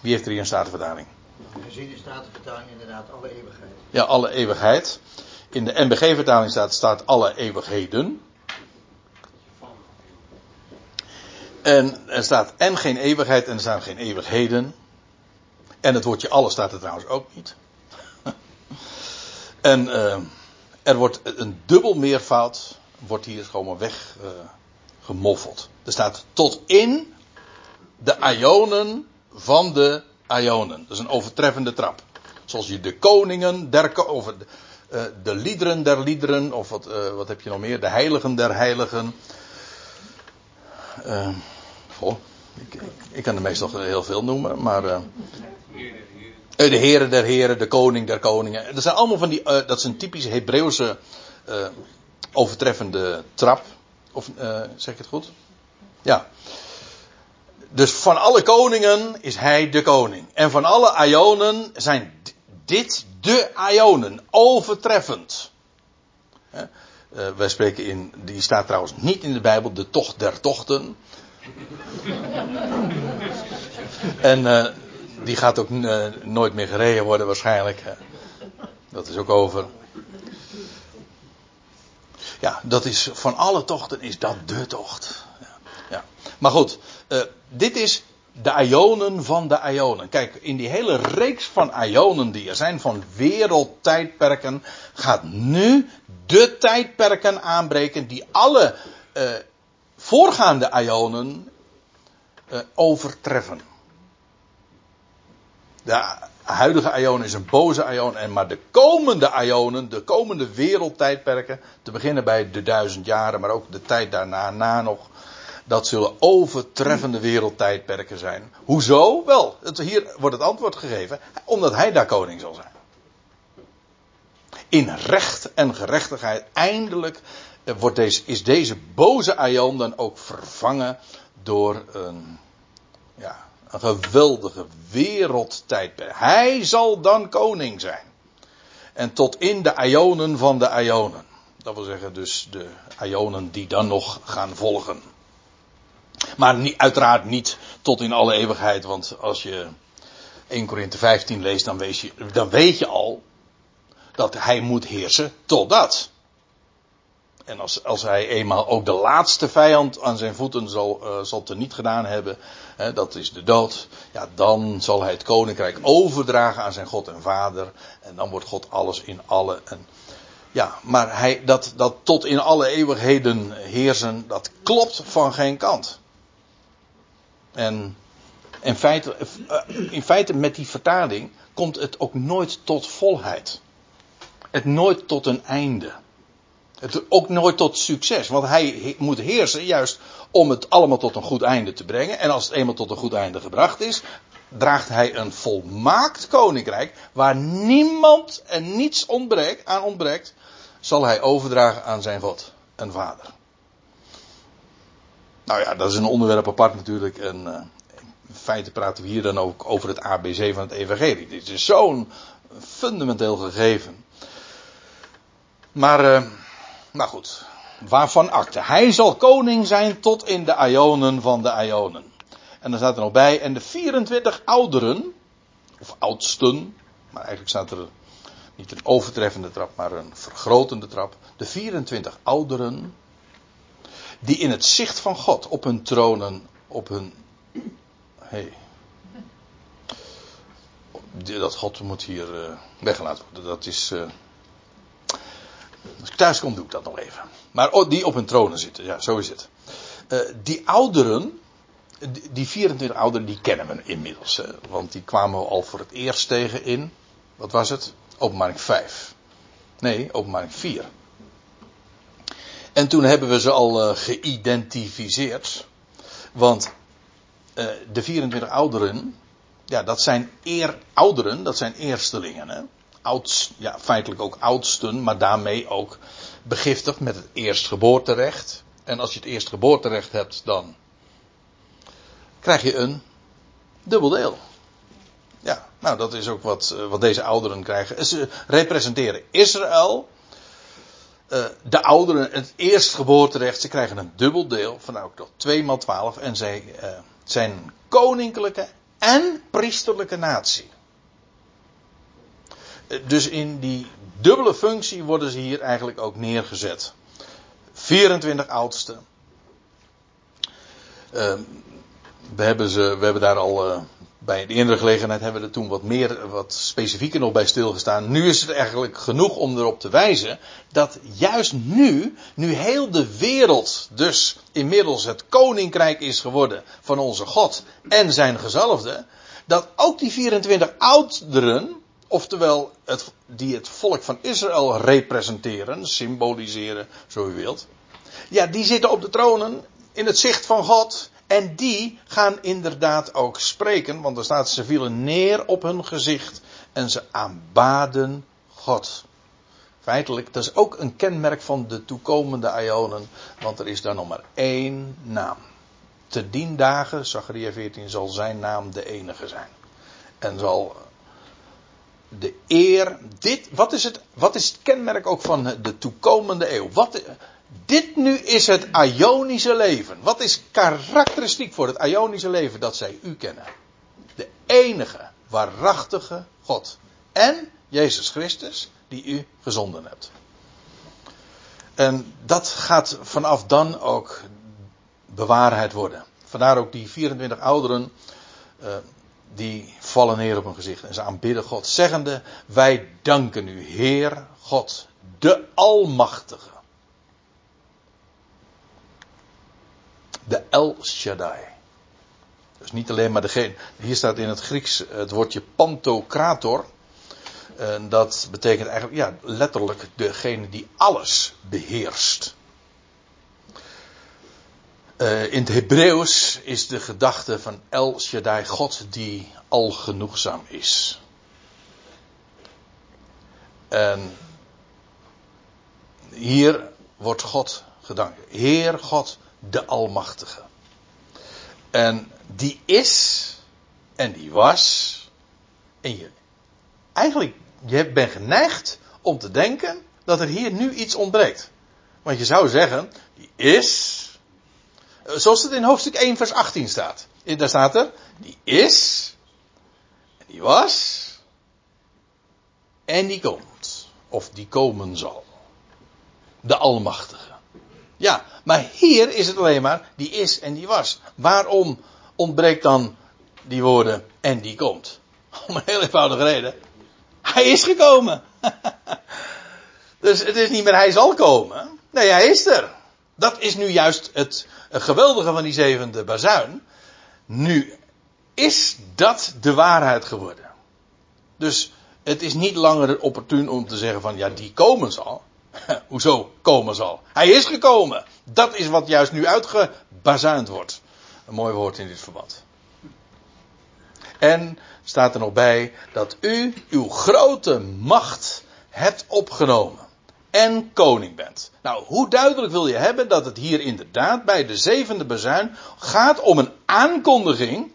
Wie heeft er hier een statenvertaling? Gezien de Statenvertaling inderdaad alle eeuwigheid. Ja, alle eeuwigheid. In de NBG-vertaling staat, staat alle eeuwigheden. En er staat en geen eeuwigheid en er staan geen eeuwigheden. En het woordje alle staat er trouwens ook niet. en uh, er wordt een dubbel meervoud, wordt hier gewoon maar weg uh, gemoffeld. Er staat tot in de ionen van de ionen. Dat is een overtreffende trap. Zoals je de koningen der, of de, uh, de liederen der liederen, of wat, uh, wat heb je nog meer? De heiligen der heiligen. Uh, ik, kan er meestal heel veel noemen, maar. Uh, de heren der heren, de koning der koningen. Dat zijn allemaal van die, uh, dat is een typische Hebreeuwse overtreffende trap. Of zeg ik het goed? Ja. Dus van alle koningen is hij de koning. En van alle ionen zijn dit de ionen. Overtreffend. Wij spreken in, die staat trouwens niet in de Bijbel, de tocht der tochten. En uh, die gaat ook uh, nooit meer gereden worden waarschijnlijk. Dat is ook over. Ja, dat is van alle tochten is dat de tocht. Ja. ja. Maar goed, uh, dit is de ionen van de ionen. Kijk, in die hele reeks van ionen die er zijn, van wereldtijdperken, gaat nu de tijdperken aanbreken die alle voorgaande ionen uh, overtreffen. De huidige ion is een boze ion, en maar de komende ionen, de komende wereldtijdperken, te beginnen bij de duizend jaren, maar ook de tijd daarna, na nog, dat zullen overtreffende wereldtijdperken zijn. Hoezo? Wel, het, hier wordt het antwoord gegeven, omdat hij daar koning zal zijn. In recht en gerechtigheid, eindelijk wordt deze, is deze boze ion dan ook vervangen door een, ja, een geweldige wereldtijdperk. Hij zal dan koning zijn. En tot in de ionen van de ionen. Dat wil zeggen dus de ionen die dan nog gaan volgen. Maar niet, uiteraard niet tot in alle eeuwigheid. Want als je 1 Korinthe 15 leest, dan, weet je, dan weet je al dat hij moet heersen totdat. En als, als hij eenmaal ook de laatste vijand aan zijn voeten zal, uh, zal teniet gedaan hebben, hè, dat is de dood, ja, dan zal hij het koninkrijk overdragen aan zijn God en Vader. En dan wordt God alles in alle. En, ja, maar hij, dat, dat tot in alle eeuwigheden heersen, dat klopt van geen kant. En in feite, in feite met die vertaling komt het ook nooit tot volheid. Het nooit tot een einde. Het ook nooit tot succes. Want hij moet heersen juist om het allemaal tot een goed einde te brengen. En als het eenmaal tot een goed einde gebracht is, draagt hij een volmaakt koninkrijk. Waar niemand en niets ontbreekt, aan ontbreekt, zal hij overdragen aan zijn God en Vader. Nou ja, dat is een onderwerp apart natuurlijk. En uh, in feite praten we hier dan ook over het ABC van het Evangelie. Dit is zo'n fundamenteel gegeven. Maar. Uh, nou goed, waarvan akte? Hij zal koning zijn tot in de ionen van de ionen. En dan staat er nog bij, en de 24 ouderen, of oudsten, maar eigenlijk staat er niet een overtreffende trap, maar een vergrotende trap. De 24 ouderen, die in het zicht van God op hun tronen, op hun. Hey, dat God moet hier uh, weggelaten worden, dat is. Thuis kom, doe ik dat nog even. Maar die op hun tronen zitten, ja, zo is het. Uh, die ouderen, die 24 ouderen, die kennen we inmiddels. Want die kwamen we al voor het eerst tegen in, wat was het? Openbaring 5. Nee, openbaring 4. En toen hebben we ze al uh, geïdentificeerd. Want uh, de 24 ouderen, ja, dat zijn eer, ouderen, dat zijn eerstelingen. Hè? Ouds, ja, feitelijk ook oudsten, maar daarmee ook begiftigd met het eerstgeboorterecht. En als je het eerstgeboorterecht hebt, dan krijg je een dubbel deel. Ja, nou dat is ook wat, wat deze ouderen krijgen. Ze representeren Israël. Uh, de ouderen, het eerstgeboorterecht, ze krijgen een dubbel deel van nou toch 2 maal 12. En zij uh, zijn koninklijke en priesterlijke natie. Dus in die dubbele functie worden ze hier eigenlijk ook neergezet. 24 oudste. Uh, we, hebben ze, we hebben daar al uh, bij de eerdere gelegenheid hebben we er toen wat meer, wat specifieker nog bij stilgestaan. Nu is het eigenlijk genoeg om erop te wijzen dat juist nu, nu heel de wereld dus inmiddels het koninkrijk is geworden van onze God en zijn gezalfde, dat ook die 24 ouderen, oftewel het, die het volk van Israël representeren, symboliseren, zo u wilt, ja, die zitten op de tronen in het zicht van God en die gaan inderdaad ook spreken, want er staat ze vielen neer op hun gezicht en ze aanbaden God. Feitelijk, dat is ook een kenmerk van de toekomende Ionen, want er is daar nog maar één naam. Te dien dagen, Zachariah 14, zal zijn naam de enige zijn. En zal de eer, dit, wat is het, wat is het kenmerk ook van de toekomende eeuw? Wat, dit nu is het Ionische leven. Wat is karakteristiek voor het Ionische leven dat zij u kennen? De enige, waarachtige God. En Jezus Christus, die u gezonden hebt. En dat gaat vanaf dan ook bewaarheid worden. Vandaar ook die 24 ouderen, uh, die vallen neer op hun gezicht en ze aanbidden God, zeggende: Wij danken u, Heer God, de Almachtige. de El Shaddai. Dus niet alleen maar degene. Hier staat in het Grieks het woordje pantokrator. En dat betekent eigenlijk ja, letterlijk degene die alles beheerst. Uh, in het Hebreeuws is de gedachte van El Shaddai God die algenoegzaam is. En hier wordt God gedankt. Heer God, de Almachtige. En die is en die was. En je, eigenlijk, je bent geneigd om te denken dat er hier nu iets ontbreekt. Want je zou zeggen, die is. Zoals het in hoofdstuk 1, vers 18 staat. Daar staat er, die is. Die was. En die komt. Of die komen zal. De Almachtige. Ja, maar hier is het alleen maar die is en die was. Waarom ontbreekt dan die woorden en die komt? Om een heel eenvoudige reden. Hij is gekomen. dus het is niet meer hij zal komen. Nee, hij is er. Dat is nu juist het geweldige van die zevende bazuin. Nu is dat de waarheid geworden. Dus het is niet langer opportun om te zeggen van ja, die komen zal. Hoezo komen zal? Hij is gekomen. Dat is wat juist nu uitgebazuind wordt. Een mooi woord in dit verband. En staat er nog bij dat u uw grote macht hebt opgenomen. En koning bent. Nou, hoe duidelijk wil je hebben dat het hier inderdaad bij de zevende bezuin gaat om een aankondiging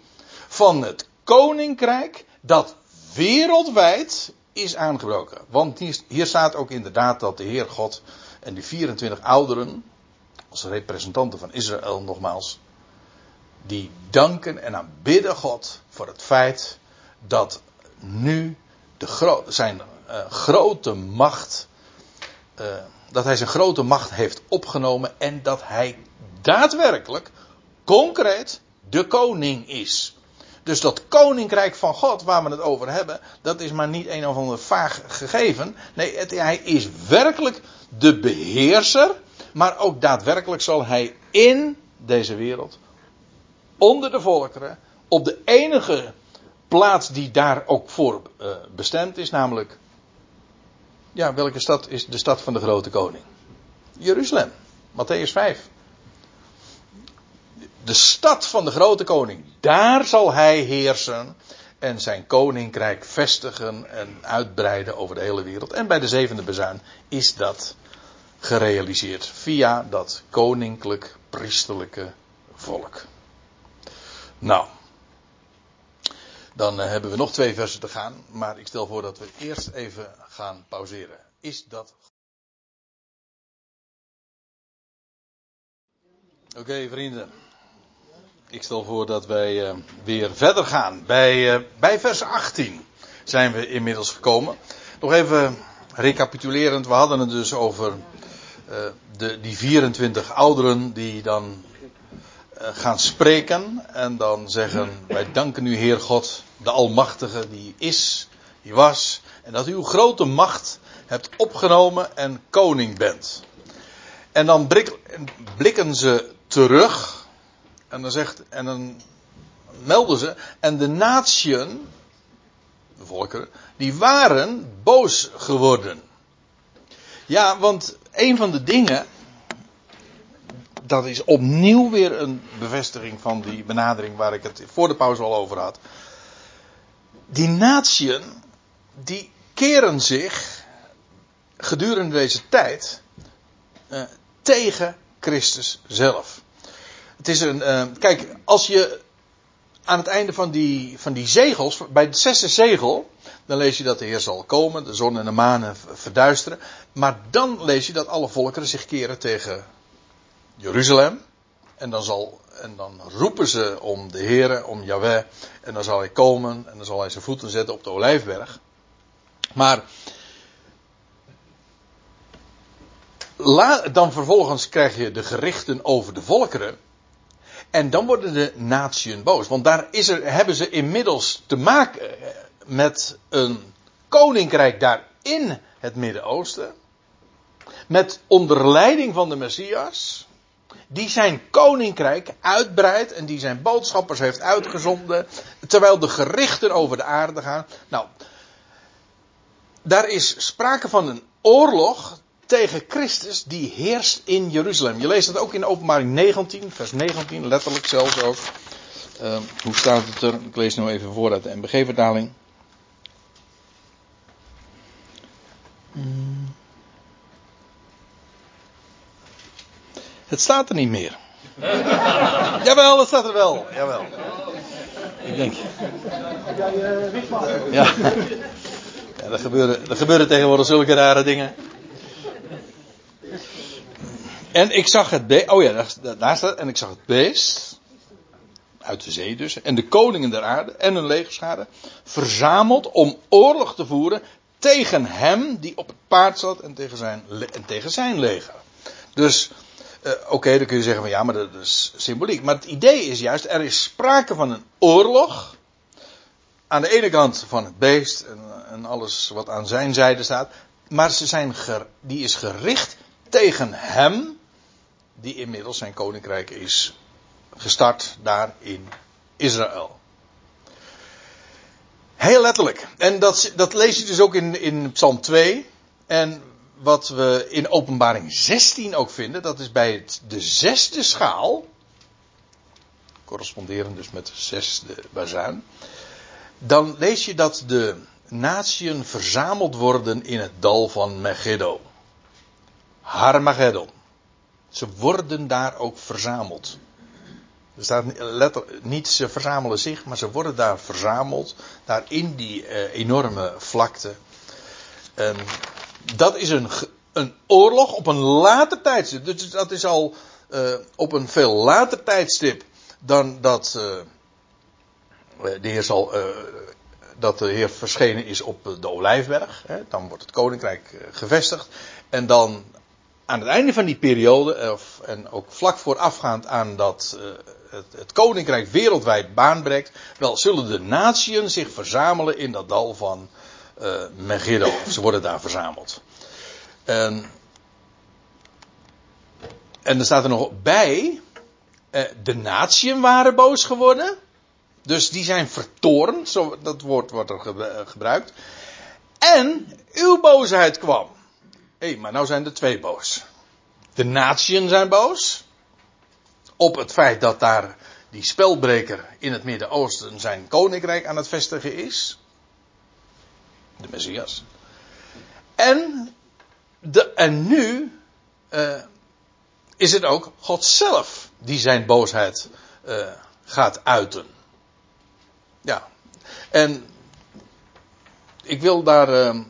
van het koninkrijk dat wereldwijd is aangebroken. Want hier, staat ook inderdaad dat de Heer God en die 24 ouderen, als representanten van Israël nogmaals, die danken en aanbidden God voor het feit dat nu de zijn uh, grote macht, uh, dat hij zijn grote macht heeft opgenomen en dat hij daadwerkelijk, concreet, de koning is. Dus dat koninkrijk van God waar we het over hebben, dat is maar niet een of ander vaag gegeven. Nee, het, hij is werkelijk de beheerser, maar ook daadwerkelijk zal hij in deze wereld, onder de volkeren, op de enige plaats die daar ook voor uh, bestemd is, namelijk, ja, welke stad is de stad van de grote koning? Jeruzalem, Matthäus 5 de stad van de grote koning. Daar zal hij heersen en zijn koninkrijk vestigen en uitbreiden over de hele wereld. En bij de zevende bezuin is dat gerealiseerd via dat koninklijk priesterlijke volk. Nou, dan eh, hebben we nog twee versen te gaan, maar ik stel voor dat we eerst even gaan pauzeren. Is dat. Oké, vrienden. Ik stel voor dat wij uh, weer verder gaan. Bij, uh, bij vers 18 zijn we inmiddels gekomen. Nog even recapitulerend, we hadden het dus over de, die 24 ouderen die dan gaan spreken en dan zeggen: Wij danken u, Heer God, de Almachtige, die is, die was, en dat u uw grote macht hebt opgenomen en koning bent. En dan blikken ze terug en dan zegt, en dan melden ze, en de natieën, de volkeren, die waren boos geworden. Ja, want een van de dingen, dat is opnieuw weer een bevestiging van die benadering waar ik het voor de pauze al over had. Die natieën, die keren zich gedurende deze tijd uh, tegen Christus zelf. Het is een, uh, kijk, als je aan het einde van die, van die zegels, bij het zesde zegel, dan lees je dat de Heer zal komen, de zon en de manen verduisteren. Maar dan lees je dat alle volkeren zich keren tegen Jeruzalem. En dan, zal, en dan roepen ze om de Heer, om Yahweh. En dan zal hij komen en dan zal hij zijn voeten zetten op de olijfberg. Maar dan vervolgens krijg je de gerichten over de volkeren. En dan worden de natieën boos. Want daar is er, hebben ze inmiddels te maken eh, met een koninkrijk daar in het Midden-Oosten. Met onder leiding van de Messias. Die zijn koninkrijk uitbreidt en die zijn boodschappers heeft uitgezonden. Terwijl de gerichten over de aarde gaan. Nou, daar is sprake van een oorlog tegen Christus die heerst in Jeruzalem. Je leest dat ook in openbaring 19, vers 19, letterlijk zelfs ook. Uh, hoe staat het er? Ik lees nu even voor uit de MBG-vertaling. Het staat er niet meer. Jawel, het staat er wel. Jawel. Ik denk. Ja. ja er, gebeuren, er gebeuren tegenwoordig zulke rare dingen. En ik zag het beest. Oh ja, daar, staat. En ik zag het beest. Uit de zee dus. En de koningen der aarde. En hun legerschade. Verzameld om oorlog te voeren. Tegen hem die op het paard zat. En tegen zijn, en tegen zijn leger. Dus. Uh, Oké, dan kun je zeggen van ja, maar dat is symboliek. Maar het idee is juist, er is sprake van een oorlog. Aan de ene kant van het beest en, en alles wat aan zijn zijde staat. Maar ze zijn die is gericht tegen hem die inmiddels zijn koninkrijk is gestart daar in Israël. Heel letterlijk. En dat, dat lees je dus ook in, in Psalm 2. En wat we in Openbaring 16 ook vinden, dat is bij de zesde schaal. Corresponderend dus met de zesde bazuin. Dan lees je dat de natieën verzameld worden in het dal van Megiddo. Harmageddon. Ze worden daar ook verzameld. Er staat letter, niet ze verzamelen zich, maar ze worden daar verzameld. Daar in die eh, enorme vlakte. En dat is een, een oorlog op een later tijdstip. Dus dat is al uh, op een veel later tijdstip dan dat uh, de Heer zal. dat de Heer verschenen is op de Olijfberg. Hè, dan wordt het koninkrijk gevestigd. En dan aan het einde van die periode, of, en ook vlak voorafgaand aan dat het, het, koninkrijk wereldwijd baan breekt, wel zullen de natieën zich verzamelen in dat dal van uh, Megiddo. Ze worden daar verzameld. En, en er staat er nog bij, uh, de natieën waren boos geworden. Dus die zijn vertoornd, zo, dat woord wordt er gebruikt. En uw boosheid kwam. Hé, hey, maar nou zijn er twee boos. De natieën zijn boos. Op het feit dat daar die spelbreker in het Midden-Oosten zijn koninkrijk aan het vestigen is. De Messias. En, de, en nu uh, is het ook God zelf die zijn boosheid uh, gaat uiten. Ja. En ik wil daar. Uh,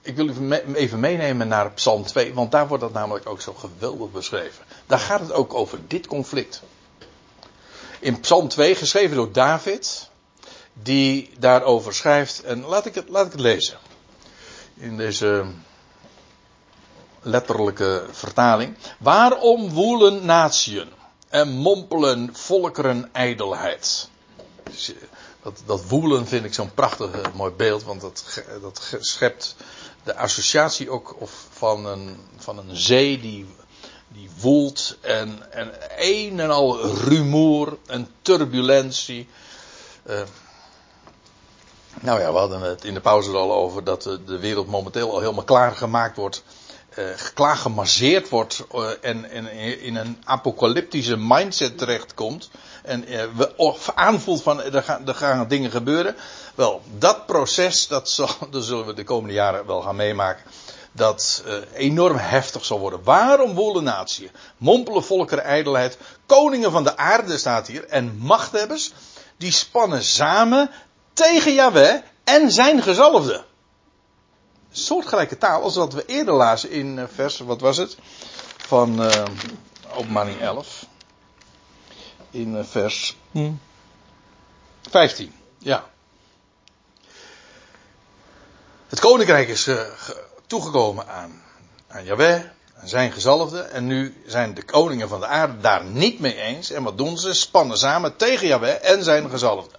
ik wil u even meenemen naar Psalm 2, want daar wordt dat namelijk ook zo geweldig beschreven. Daar gaat het ook over dit conflict. In Psalm 2, geschreven door David, die daarover schrijft. En laat ik het, laat ik het lezen. In deze letterlijke vertaling. Waarom woelen natieën en mompelen volkeren ijdelheid? Dat, dat woelen vind ik zo'n prachtig eh, mooi beeld, want dat, dat schept de associatie ook of van, een, van een zee die, die woelt en, en een en al rumoer en turbulentie. Uh, nou ja, we hadden het in de pauze al over dat de wereld momenteel al helemaal klaargemaakt wordt uh, klaargemasseerd wordt uh, en, en, in een apocalyptische mindset terechtkomt. En we, of aanvoelt van er gaan, gaan dingen gebeuren. Wel, dat proces, dat, zal, dat zullen we de komende jaren wel gaan meemaken. Dat enorm heftig zal worden. Waarom woelen natie? Mompelen volkeren ijdelheid. Koningen van de aarde staat hier. En machthebbers. Die spannen samen tegen Yahweh en zijn gezalfde soortgelijke taal als wat we eerder lazen in eh, vers, wat was het? Van uh, openbaring 11. In uh, vers hm. 15. Ja. Het koninkrijk is uh, toegekomen aan, aan Yahweh, aan zijn gezalfde. En nu zijn de koningen van de aarde daar niet mee eens. En wat doen ze? Spannen samen tegen Yahweh en zijn gezalfde.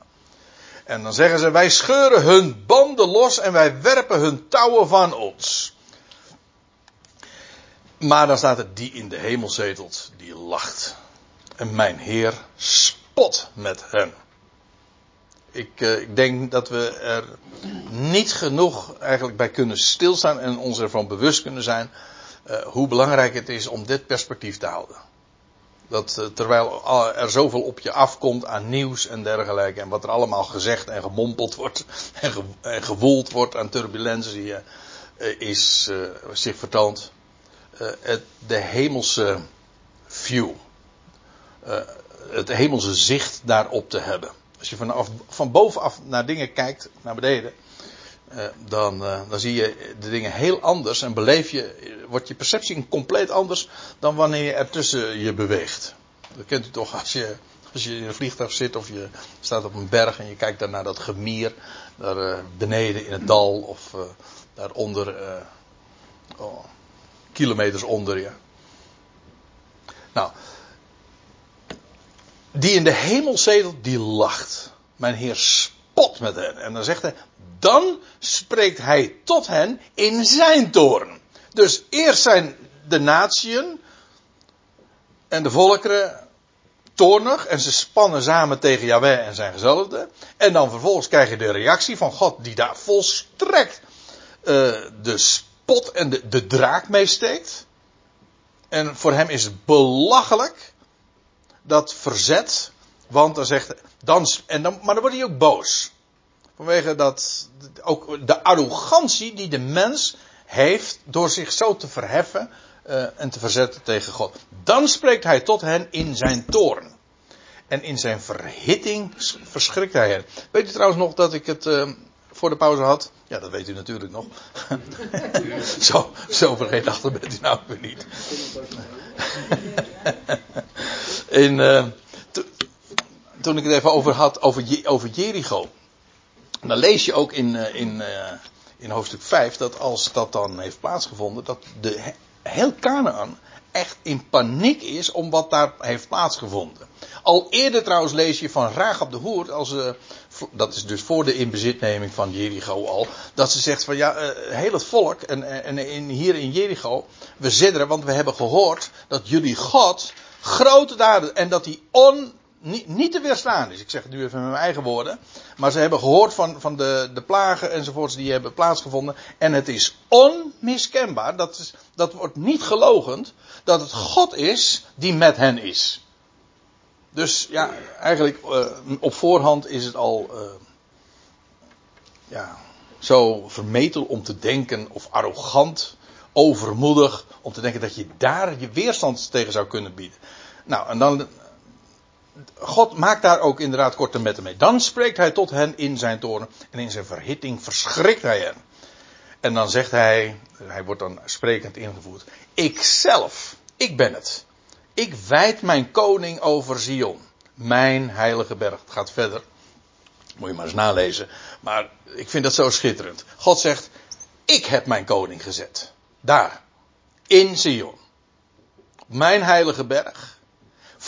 En dan zeggen ze, wij scheuren hun banden los en wij werpen hun touwen van ons. Maar dan staat er, die in de hemel zetelt, die lacht. En mijn Heer spot met hen. Ik, uh, ik, denk dat we er niet genoeg eigenlijk bij kunnen stilstaan en ons ervan bewust kunnen zijn uh, hoe belangrijk het is om dit perspectief te houden. Dat uh, terwijl er zoveel op je afkomt aan nieuws en dergelijke. En wat er allemaal gezegd en gemompeld wordt. En, ge en gewoeld wordt aan turbulentie. Uh, is uh, zich vertoont. Het, de hemelse view. het hemelse zicht daarop te hebben. Als je vanaf, van bovenaf naar dingen kijkt, naar beneden. Dan, dan zie je de dingen heel anders en beleef je, wordt je perceptie compleet anders dan wanneer je ertussen je beweegt. Dat kent u toch als je, als je in een vliegtuig zit of je staat op een berg en je kijkt daar naar dat gemier, daar uh, beneden in het dal of daaronder, oh, kilometers onder je. Nou, die in de hemel zetelt, die lacht. Mijn Heer spot met hen. En dan zegt hij, dan spreekt hij tot hen in zijn toren. Dus eerst zijn de natieën en de volkeren toornig en ze spannen samen tegen Yahweh en zijn gezalfde. En dan vervolgens krijg je de reactie van God die daar volstrekt uh, de spot en de, de draak mee steekt. En voor hem is het belachelijk dat verzet, want dan zegt dan, en dan, maar dan wordt hij ook boos. Vanwege dat, ook de arrogantie die de mens heeft door zich zo te verheffen uh, en te verzetten tegen God. Dan spreekt hij tot hen in zijn toorn. En in zijn verhitting verschrikt hij hen. Weet u trouwens nog dat ik het uh, voor de pauze had? Ja, dat weet u natuurlijk nog. zo, zo vergeetachtig bent u nou weer niet. in, uh, toen ik het even over had, over, over Jericho. Dan lees je ook in, in in hoofdstuk 5 dat als dat dan heeft plaatsgevonden, dat de, heel Canaan echt in paniek is om wat daar heeft plaatsgevonden. Al eerder trouwens lees je van op de Hoer, als, uh, dat is dus voor de inbezitneming van Jericho al, dat ze zegt van ja, heel het volk en, en in, hier in Jericho, we zitteren, want we hebben gehoord dat jullie God grote daden en dat hij on, niet, niet te weerstaan is. Ik zeg het nu even met mijn eigen woorden. Maar ze hebben gehoord van, van de, de plagen enzovoorts die hebben plaatsgevonden. En het is onmiskenbaar, dat, dat wordt niet gelogend, dat het God is die met hen is. Dus ja, eigenlijk uh, op voorhand is het al uh, ja, zo vermetel om te denken, of arrogant, overmoedig, om te denken dat je daar je weerstand tegen zou kunnen bieden. Nou, en dan God maakt daar ook inderdaad korte metten mee. Dan spreekt hij tot hen in zijn toren en in zijn verhitting verschrikt hij hen. En dan zegt hij, hij wordt dan sprekend ingevoerd. Ik zelf, ik ben het. Ik wijd mijn koning over Zion. Mijn heilige berg. Het gaat verder. Moet je maar eens nalezen. Maar ik vind dat zo schitterend. God zegt, ik heb mijn koning gezet. Daar. In Sion. Mijn heilige berg.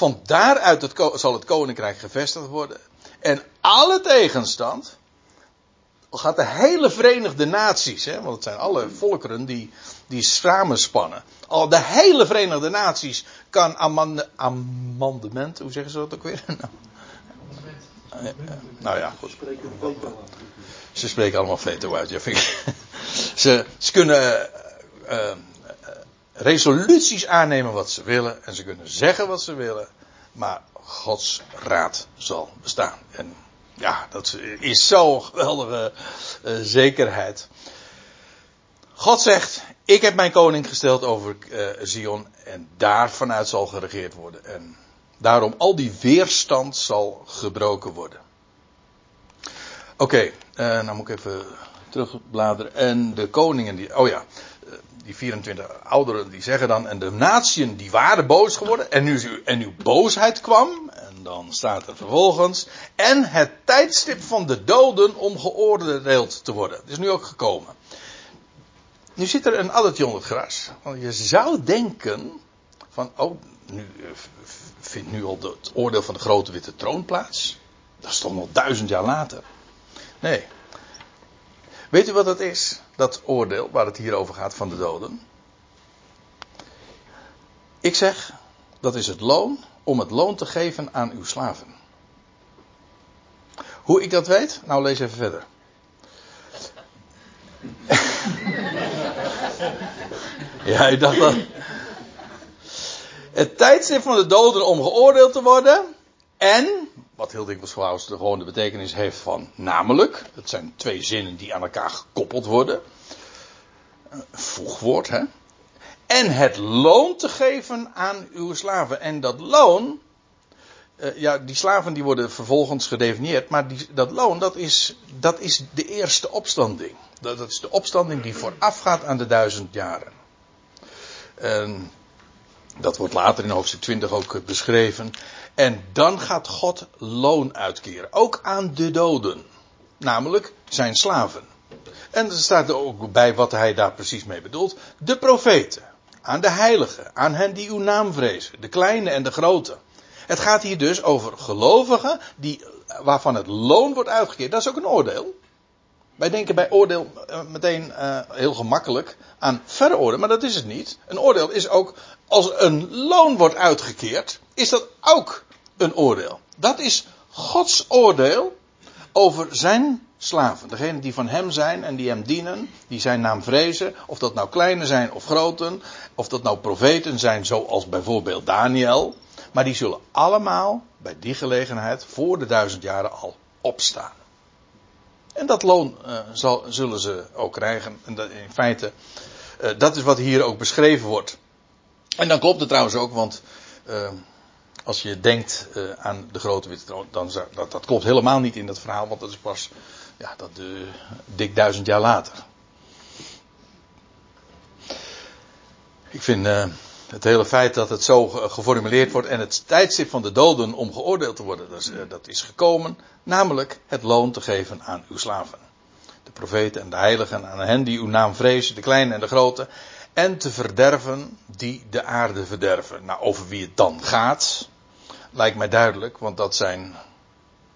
Van daaruit het, zal het koninkrijk gevestigd worden. En alle tegenstand. Gaat de hele Verenigde Naties, hè, want het zijn alle volkeren die, die samenspannen. Al de hele Verenigde Naties kan amande, amendement, hoe zeggen ze dat ook weer? Nou, nou ja, goed. Ze spreken allemaal veto uit. Ja, ze, ze kunnen uh, resoluties aannemen wat ze willen. En ze kunnen zeggen wat ze willen. Maar Gods raad zal bestaan. En ja, dat is zo'n geweldige uh, zekerheid. God zegt, ik heb mijn koning gesteld over Zion en daar vanuit zal geregeerd worden. En daarom al die weerstand zal gebroken worden. Oké, okay, uh, nou moet ik even terugbladeren. En de koningen die, oh ja, die 24 ouderen die zeggen dan, en de natieën die waren boos geworden, en, nu, en uw boosheid kwam, en dan staat er vervolgens, en het tijdstip van de doden om geoordeeld te worden. Het is nu ook gekomen. Nu zit er een addertje onder het gras. Want je zou denken, van, oh, nu eh, vindt nu al het oordeel van de grote witte troon plaats. Dat is toch nog duizend jaar later. Nee, Weet u wat dat is? Dat oordeel waar het hier over gaat van de doden. Ik zeg, dat is het loon om het loon te geven aan uw slaven. Hoe ik dat weet? Nou, lees even verder. ja, ik dacht dat. Het tijdstip van de doden om geoordeeld te worden. En wat heel dikwijls trouwens de betekenis heeft van namelijk. Het zijn twee zinnen die aan elkaar gekoppeld worden. Voegwoord, hè. En het loon te geven aan uw slaven. En dat loon. Uh, ja, die slaven die worden vervolgens gedefinieerd. Maar die, dat loon, dat is, dat is de eerste opstanding. Dat, dat is de opstanding die voorafgaat aan de duizend jaren. En dat wordt later in hoofdstuk 20 ook beschreven. En dan gaat God loon uitkeren. Ook aan de doden. Namelijk zijn slaven. En er staat er ook bij wat hij daar precies mee bedoelt. De profeten. Aan de heiligen. Aan hen die uw naam vrezen. De kleine en de grote. Het gaat hier dus over gelovigen die, waarvan het loon wordt uitgekeerd. Dat is ook een oordeel. Wij denken bij oordeel uh, meteen uh, heel gemakkelijk aan veroordeel, maar dat is het niet. Een oordeel is ook als een loon wordt uitgekeerd, is dat ook een oordeel. Dat is Gods oordeel over zijn slaven. Degenen die van hem zijn en die hem dienen, die zijn naam vrezen. Of dat nou kleine zijn of groten. Of dat nou profeten zijn zoals bijvoorbeeld Daniel. Maar die zullen allemaal bij die gelegenheid voor de duizend jaren al opstaan. En dat loon uh, zal, zullen ze ook krijgen. En in feite, uh, dat is wat hier ook beschreven wordt. En dan klopt het trouwens ook, want uh, als je denkt aan de grote witte troon, dan dat, dat klopt helemaal niet in dat verhaal, want dat is pas ja, dat, dik duizend jaar later. Ik vind het hele feit dat het zo geformuleerd wordt en het tijdstip van de doden om geoordeeld te worden, dat is, dat is gekomen, namelijk het loon te geven aan uw slaven. De profeten en de heiligen, aan hen die uw naam vrezen, de kleine en de grote en te verderven die de aarde verderven. Nou, over wie het dan gaat, lijkt mij duidelijk, want dat zijn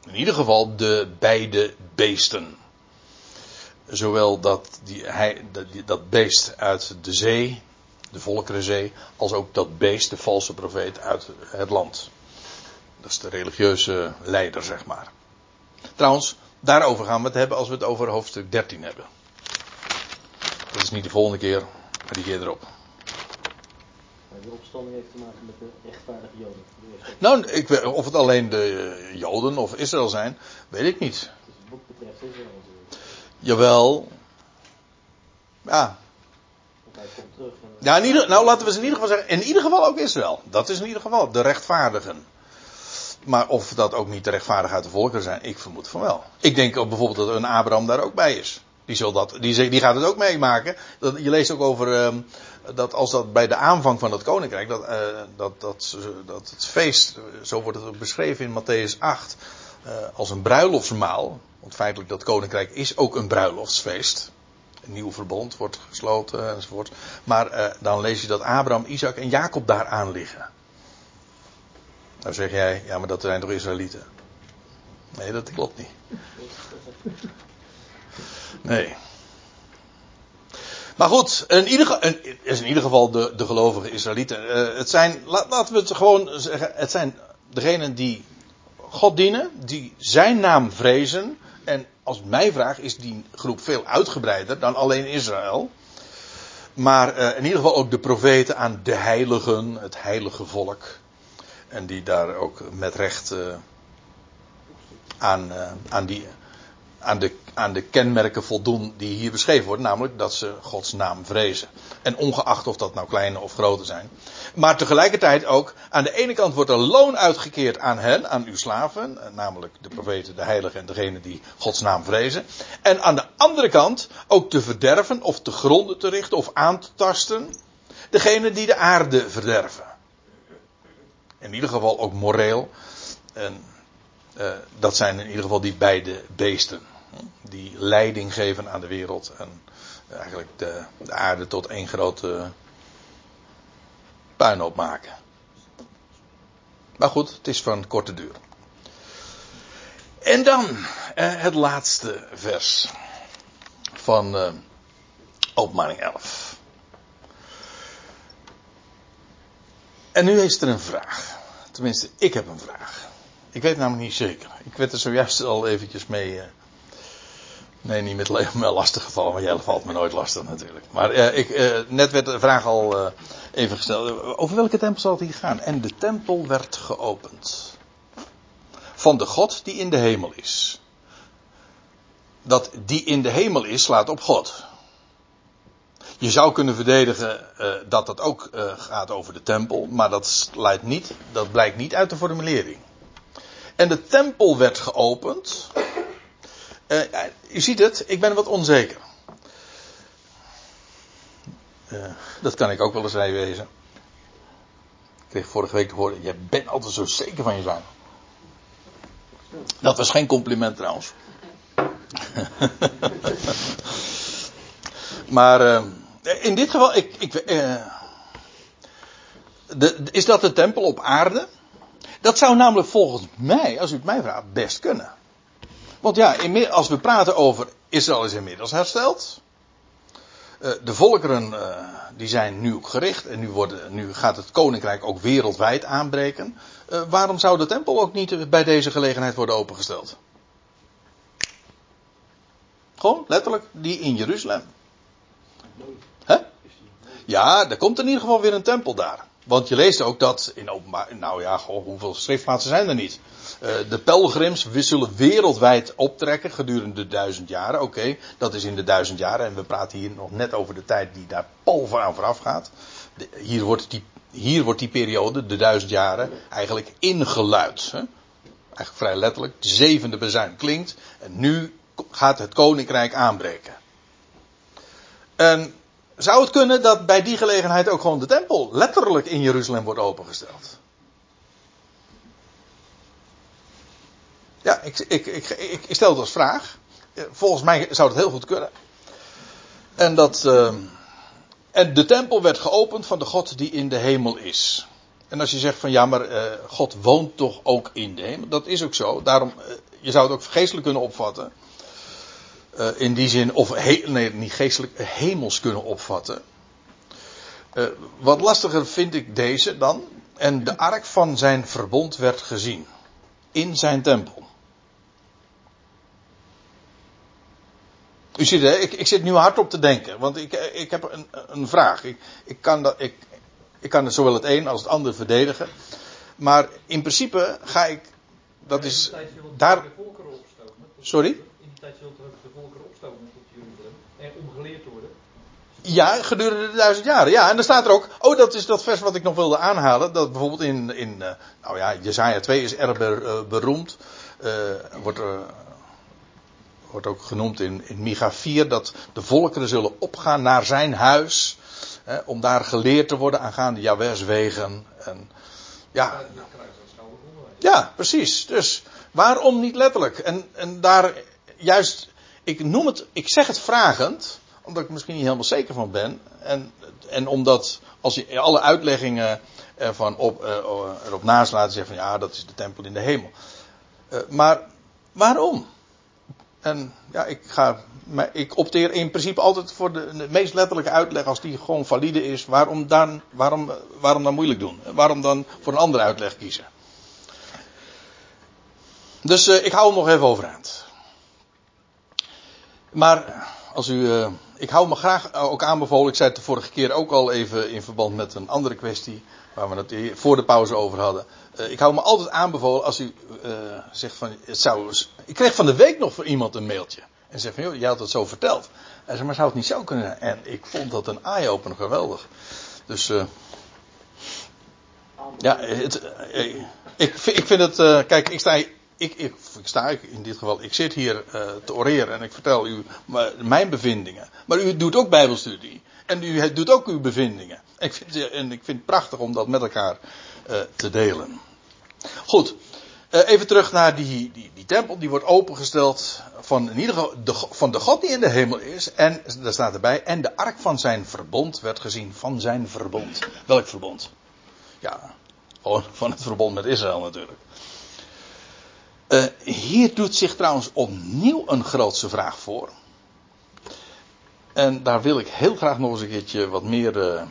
in ieder geval de beide beesten. Zowel dat, die, hij, dat beest uit de zee, de Volkerenzee, als ook dat beest, de valse profeet uit het land. Dat is de religieuze leider, zeg maar. Trouwens, daarover gaan we het hebben als we het over hoofdstuk 13 hebben. Dat is niet de volgende keer, maar die keer erop. De opstanding heeft te maken met de rechtvaardige Joden. Nou, ik weet, of het alleen de Joden of Israël zijn, weet ik niet. Dus het boek betreft Israël Jawel. Ja. Hij komt terug. En... Ja, in ieder, nou laten we ze in ieder geval zeggen, in ieder geval ook Israël. Dat is in ieder geval de rechtvaardigen. Maar of dat ook niet de rechtvaardigen uit de volkeren zijn, ik vermoed van wel. Ik denk ook bijvoorbeeld dat een Abraham daar ook bij is. Die, zal dat, die, die gaat het ook meemaken. Dat, je leest ook over um, dat als dat bij de aanvang van het koninkrijk, dat, uh, dat, dat, dat het feest, zo wordt het beschreven in Matthäus 8, eh, als een bruiloftsmaal. Want feitelijk dat koninkrijk is ook een bruiloftsfeest. Een nieuw verbond wordt gesloten enzovoort. Maar eh, dan lees je dat Abraham, Isaac en Jacob daar aan liggen. Nou zeg jij, ja maar dat zijn toch Israëlieten? Nee, dat klopt niet. Nee. Maar goed, in ieder, is in ieder geval de, de gelovige Israëlieten. Uh, het zijn, laten we het gewoon zeggen, het zijn degenen die God dienen, die zijn naam vrezen. En als mij vraagt, is die groep veel uitgebreider dan alleen Israël. Maar uh, in ieder geval ook de profeten aan de heiligen, het heilige volk. En die daar ook met recht uh, aan, aan die aan de, aan de kenmerken voldoen die hier beschreven worden, namelijk dat ze Gods naam vrezen. En ongeacht of dat nou kleine of grote zijn. Maar tegelijkertijd ook, aan de ene kant wordt er loon uitgekeerd aan hen, aan uw slaven, namelijk de profeten, de heiligen en degenen die Gods naam vrezen. En aan de andere kant ook te verderven of te gronden te richten of aan te tasten, degenen die de aarde verderven. In ieder geval ook moreel. En uh, dat zijn in ieder geval die beide beesten die leiding geven aan de wereld en eigenlijk de, de aarde tot één grote puinhoop maken. Maar goed, het is van korte duur. En dan eh, het laatste vers van eh, openbaring 11. En nu is er een vraag. Tenminste, ik heb een vraag. Ik weet namelijk niet zeker. Ik werd er zojuist al eventjes mee eh, Nee, niet met me lastig gevallen, maar jij valt me nooit lastig natuurlijk. Maar eh, ik, eh, net werd de vraag al eh, even gesteld. Over welke tempel zal het hier gaan? En de tempel werd geopend. Van de God die in de hemel is. Dat die in de hemel is, slaat op God. Je zou kunnen verdedigen dat dat ook gaat over de tempel, maar dat, leidt niet, dat blijkt niet uit de formulering. En de tempel werd geopend. Uh, u ziet het, ik ben wat onzeker. Uh, dat kan ik ook wel eens wezen. Ik kreeg vorige week te horen, jij bent altijd zo zeker van je zaak. Dat was geen compliment trouwens. maar uh, in dit geval, ik, ik, de, is dat de tempel op aarde? Dat zou namelijk volgens mij, als u het mij vraagt, best kunnen. Want ja, als we praten over Israël is inmiddels hersteld. Uh, de volkeren uh, die zijn nu gericht en nu, worden, nu gaat het koninkrijk ook wereldwijd aanbreken. Uh, waarom zou de tempel ook niet bij deze gelegenheid worden opengesteld? Gewoon, letterlijk, die in Jeruzalem. Hè? Ja, er komt in ieder geval weer een tempel daar. Want je leest ook dat in openbaar, nou ja, hoeveel schriftplaatsen zijn er niet? Uh, de pelgrims we zullen wereldwijd optrekken gedurende de duizend jaren. Oké, dat is in de duizend jaren. En we praten hier nog net over de tijd die daar pal aan vooraf gaat. Hier, wordt die, hier wordt die periode, de duizend jaren, eigenlijk ingeluid. Hè? Eigenlijk vrij letterlijk. De zevende bezuin klinkt. En nu gaat het koninkrijk aanbreken. En zou het kunnen dat bij die gelegenheid ook gewoon de tempel letterlijk in Jeruzalem wordt opengesteld? Ja, ik, ik, ik, ik, stel het als vraag. Volgens mij zou het heel goed kunnen. En dat. Uh, en de tempel werd geopend van de God die in de hemel is. En als je zegt van ja, maar uh, God woont toch ook in de hemel. Dat is ook zo. Daarom, je zou het ook geestelijk kunnen opvatten. In die zin, of nee, niet geestelijk, hemels kunnen opvatten. wat lastiger vind ik deze dan. En de ark van zijn verbond werd gezien. In zijn tempel. U ziet, hè, ik, ik zit nu hard op te denken, want ik, ik heb een, een vraag. Ik, ik, kan dat, ik, ik kan zowel het een als het ander verdedigen. Maar in principe ga ik. Dat is. Daar. Sorry? In die tijd zullen de volkeren opstomen tot Jeruzalem en omgeleerd worden. Ja, gedurende de duizend jaren. Ja, en dan staat er ook. Oh, dat is dat vers wat ik nog wilde aanhalen. Dat bijvoorbeeld in. in nou ja, Jezaja 2 is erg beroemd. Uh, wordt er wordt ook genoemd in, in Micha 4 dat de volkeren zullen opgaan naar zijn huis. Hè, om daar geleerd te worden aangaande Jawes wegen. En, ja, Ja, precies. Dus waarom niet letterlijk? En, en daar juist, ik noem het, ik zeg het vragend, omdat ik er misschien niet helemaal zeker van ben. En, en omdat als je alle uitleggingen ervan op, uh, erop naast laat zeggen van ja, dat is de tempel in de hemel. Uh, maar waarom? En ja, ik, ga, ik opteer in principe altijd voor de, meest letterlijke uitleg als die gewoon valide is. Waarom dan, waarom, waarom dan moeilijk doen? Waarom dan voor een andere uitleg kiezen? Dus uh, ik hou hem nog even overeind. Maar als u, uh, ik hou me graag ook aanbevolen. Ik zei het de vorige keer ook al even in verband met een andere kwestie. Waar we het voor de pauze over hadden. Uh, ik hou me altijd aanbevolen als u zegt van. Het zou, ik kreeg van de week nog voor iemand een mailtje. En zegt van joh, jij had het zo verteld. Hij zei, maar zou het niet zo kunnen? En ik vond dat een eye-opener geweldig. Dus. ja, het, ik, ik vind het. kijk, ik sta ik, ik, ik, sta in dit geval, ik zit hier te oreren en ik vertel u mijn bevindingen. Maar u doet ook bijbelstudie. En u doet ook uw bevindingen. Ik vind, en ik vind het prachtig om dat met elkaar uh, te delen. Goed, uh, even terug naar die, die, die, tempel. Die wordt opengesteld van, in ieder geval de, van de God die in de hemel is. En daar staat erbij, en de ark van zijn verbond werd gezien. Van zijn verbond. Welk verbond? Ja, gewoon van het verbond met Israël natuurlijk. Uh, hier doet zich trouwens opnieuw een grootse vraag voor. En daar wil ik heel graag nog eens een keertje wat meer.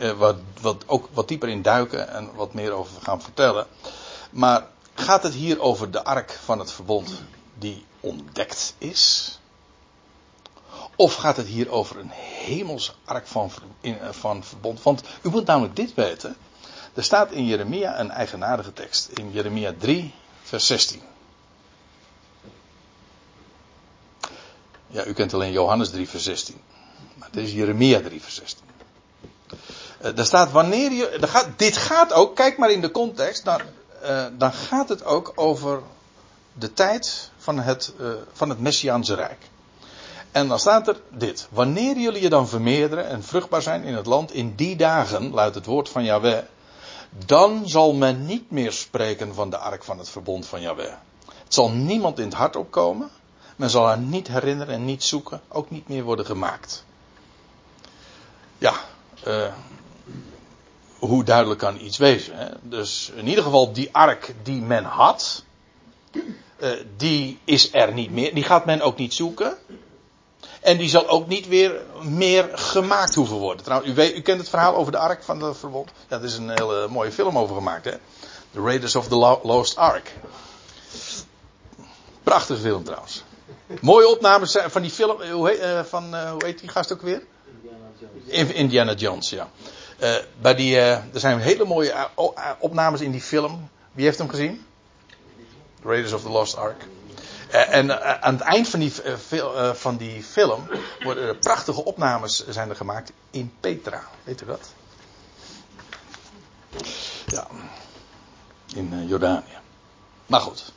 Uh, wat, wat, ook wat dieper in duiken en wat meer over gaan vertellen. Maar gaat het hier over de ark van het verbond die ontdekt is? Of gaat het hier over een hemels ark van, in, van verbond? Want u moet namelijk dit weten. Er staat in Jeremia een eigenaardige tekst. In Jeremia 3, vers 16. Ja, u kent alleen Johannes 3, vers 16. Maar dit is Jeremia 3, vers 16. Uh, daar staat wanneer je. Gaat, dit gaat ook, kijk maar in de context. Dan, uh, dan gaat het ook over de tijd van het, uh, van het Messiaanse Rijk. En dan staat er dit. Wanneer jullie je dan vermeerderen en vruchtbaar zijn in het land, in die dagen, luidt het woord van Yahweh, dan zal men niet meer spreken van de ark van het verbond van Yahweh. Het zal niemand in het hart opkomen. Men zal haar niet herinneren en niet zoeken. Ook niet meer worden gemaakt. Ja, hoe duidelijk kan iets wezen? Hè? Dus in ieder geval die ark die men had. Uh, die is er niet meer. Die gaat men ook niet zoeken. En die zal ook niet weer meer gemaakt hoeven worden. Trouwens, u, weet, u kent het verhaal over de ark van het verbond. Ja, daar is een hele mooie film over gemaakt, hè. The Raiders of the Lost Ark. Prachtige film trouwens. Mooie opnames van die film. Hoe heet, uh, van, hoe heet die gast ook weer? Indiana Jones. Indiana Jones, ja. Uh, bij die, er zijn hele mooie opnames in die film. Wie heeft hem gezien? Raiders of the Lost Ark. En aan het eind van die, van die film worden prachtige opnames zijn er gemaakt in Petra. Weet u dat? Ja. In Jordanië. Maar goed.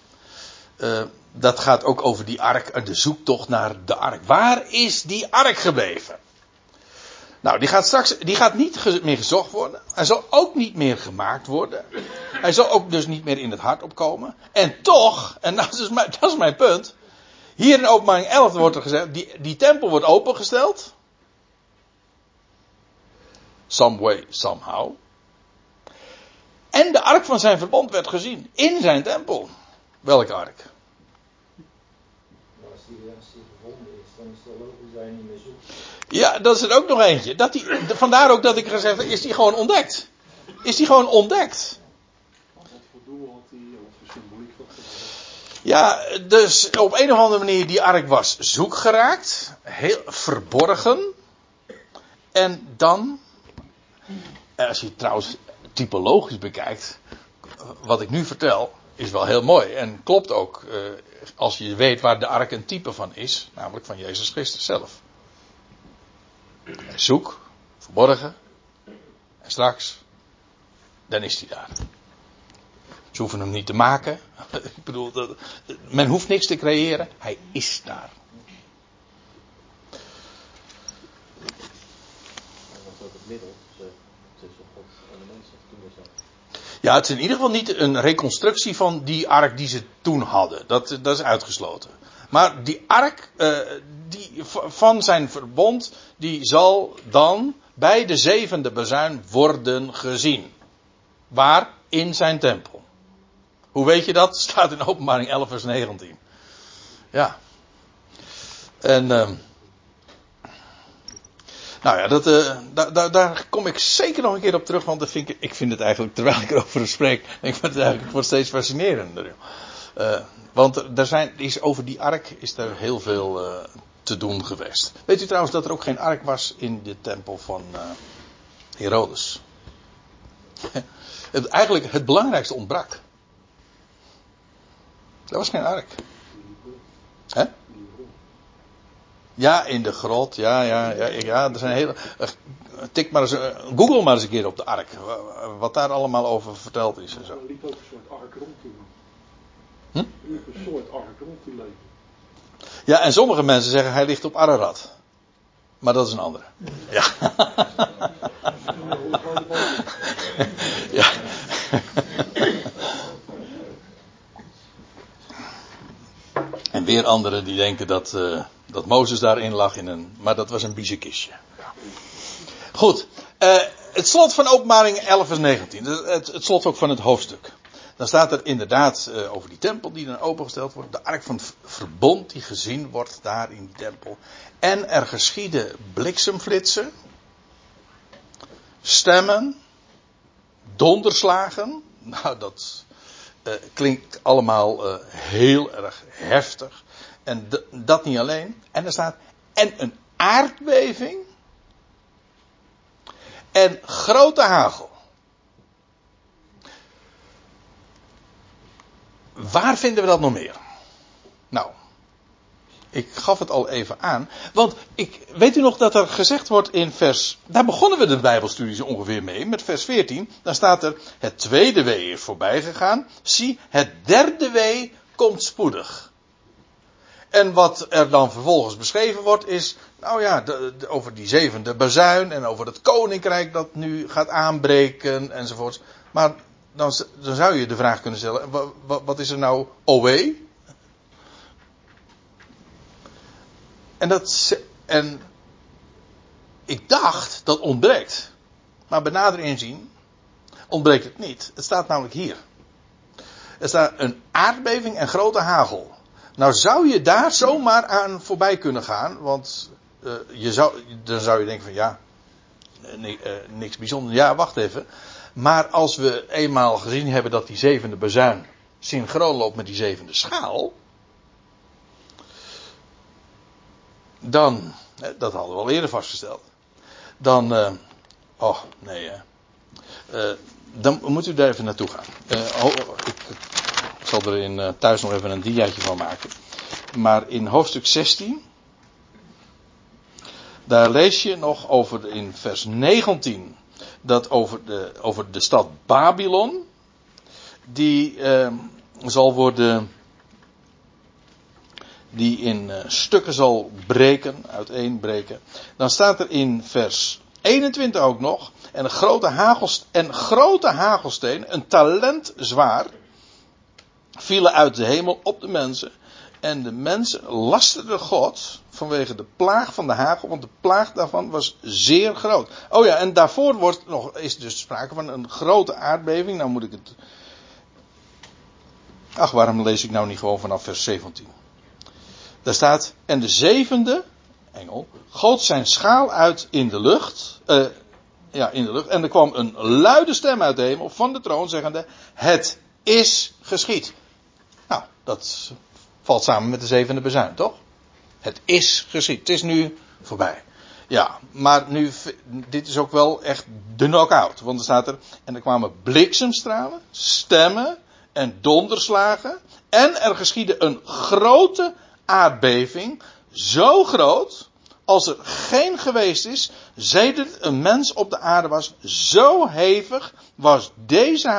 dat gaat ook over die ark, de zoektocht naar de ark. Waar is die ark gebleven? Nou, die gaat straks, die gaat niet meer gezocht worden. Hij zal ook niet meer gemaakt worden. Hij zal ook dus niet meer in het hart opkomen. En toch, en dat is mijn, dat is mijn punt. Hier in openbaring 11 wordt er gezegd, die, die tempel wordt opengesteld. Some way, somehow. En de ark van zijn verbond werd gezien in zijn tempel. Welke ark? Als die, als die gevonden is, dan is het dat je niet meer. Ja, dat is er ook nog eentje. Dat die, vandaar ook dat ik gezegd heb, is die gewoon ontdekt? Is die gewoon ontdekt? Ja, dus op een of andere manier, die ark was zoek geraakt. Heel verborgen. En dan, als je trouwens typologisch bekijkt, wat ik nu vertel, is wel heel mooi. En klopt ook, als je weet waar de ark een type van is, namelijk van Jezus Christus zelf. Zoek, verborgen. En straks, dan is hij daar. Ze hoeven hem niet te maken. Ik bedoel, men hoeft niks te creëren. Hij is daar. Ja, het is in ieder geval niet een reconstructie van die ark die ze toen hadden. Dat, dat is uitgesloten. Maar die ark uh, die, van zijn verbond, die zal dan bij de zevende bezuin worden gezien. Waar? In zijn tempel. Hoe weet je dat? Staat in openbaring 11 vers 19. Ja. En... Uh, nou ja, dat, da, daar kom ik zeker nog een keer op terug, want vind ik, ik vind het eigenlijk, terwijl ik erover spreek, ik vind het eigenlijk wordt steeds fascinerender. Uh, want er zijn, is, over die ark is er heel veel uh, te doen geweest. Weet u trouwens dat er ook geen ark was in de tempel van Herodes? het, eigenlijk het belangrijkste ontbrak. Er was geen ark. Hè? Ja, in de grot. Ja, ja, ja. ja er zijn hele. Tik maar eens, Google maar eens een keer op de ark. Wat daar allemaal over verteld is en zo. Er liep ook een soort ark rond toen. Een soort. Ja, en sommige mensen zeggen hij ligt op Ararat. Maar dat is een andere. Ja. ja. en weer anderen die denken dat. Uh, dat Mozes daarin lag in een. Maar dat was een biezenkistje. Goed. Uh, het slot van openbaring 11 vers 19. Het, het, slot ook van het hoofdstuk. Dan staat er inderdaad uh, over die tempel die dan opengesteld wordt. De ark van het verbond die gezien wordt daar in die tempel. En er geschieden bliksemflitsen. Stemmen. Donderslagen. Nou, dat uh, klinkt allemaal heel erg heftig. En dat niet alleen. En er staat. En een aardbeving. En grote hagel. Waar vinden we dat nog meer? Nou. Ik gaf het al even aan. Want ik, weet u nog dat er gezegd wordt in vers. Daar begonnen we de Bijbelstudies ongeveer mee. Met vers 14. Dan staat er. Het tweede wee is voorbij gegaan. Zie, het derde wee komt spoedig. En wat er dan vervolgens beschreven wordt is, nou ja, over die zevende bazuin en over het koninkrijk dat nu gaat aanbreken enzovoort. Maar dan, dan zou je de vraag kunnen stellen, wat, wat is er nou OW? En dat, en ik dacht, dat ontbreekt. Maar bij nader inzien ontbreekt het niet. Het staat namelijk hier. Er staat een aardbeving en grote hagel. Nou zou je daar zomaar aan voorbij kunnen gaan, want uh, je zou, dan zou je denken van ja, uh, niks bijzonders. Ja, wacht even. Maar als we eenmaal gezien hebben dat die zevende bezuin synchroon loopt met die zevende schaal, dan, dat hadden we al eerder vastgesteld, dan, uh, oh nee, dan moet u daar even naartoe gaan. Oh, ik, zal er in, uh, thuis nog even een diaatje van maken. Maar in hoofdstuk 16, daar lees je nog over in vers 19 dat over de, over de stad Babylon, die uh, zal worden, die in uh, stukken zal breken, uiteenbreken. Dan staat er in vers 21 ook nog, en een grote, hagelsteen, en grote hagelsteen, een talent zwaar, vielen uit de hemel op de mensen. En de mensen lasterden God vanwege de plaag van de hagel, want de plaag daarvan was zeer groot. Oh ja, en daarvoor wordt nog, is dus sprake van een grote aardbeving. Nou moet ik het. Ach, waarom lees ik nou niet gewoon vanaf vers 17? Daar staat, en de zevende engel goot zijn schaal uit in de lucht. Uh, ja, in de lucht. En er kwam een luide stem uit de hemel van de troon zeggende: Het is geschied. Nou, dat valt samen met de zevende bezuin, toch? Het is geschied. Het is nu voorbij. Ja, maar nu, dit is ook wel echt de knockout. Want er staat er, en er kwamen bliksemstralen, stemmen en donderslagen. En er geschiedde een grote aardbeving, zo groot, als er geen geweest is, sedert een mens op de aarde was, zo hevig was deze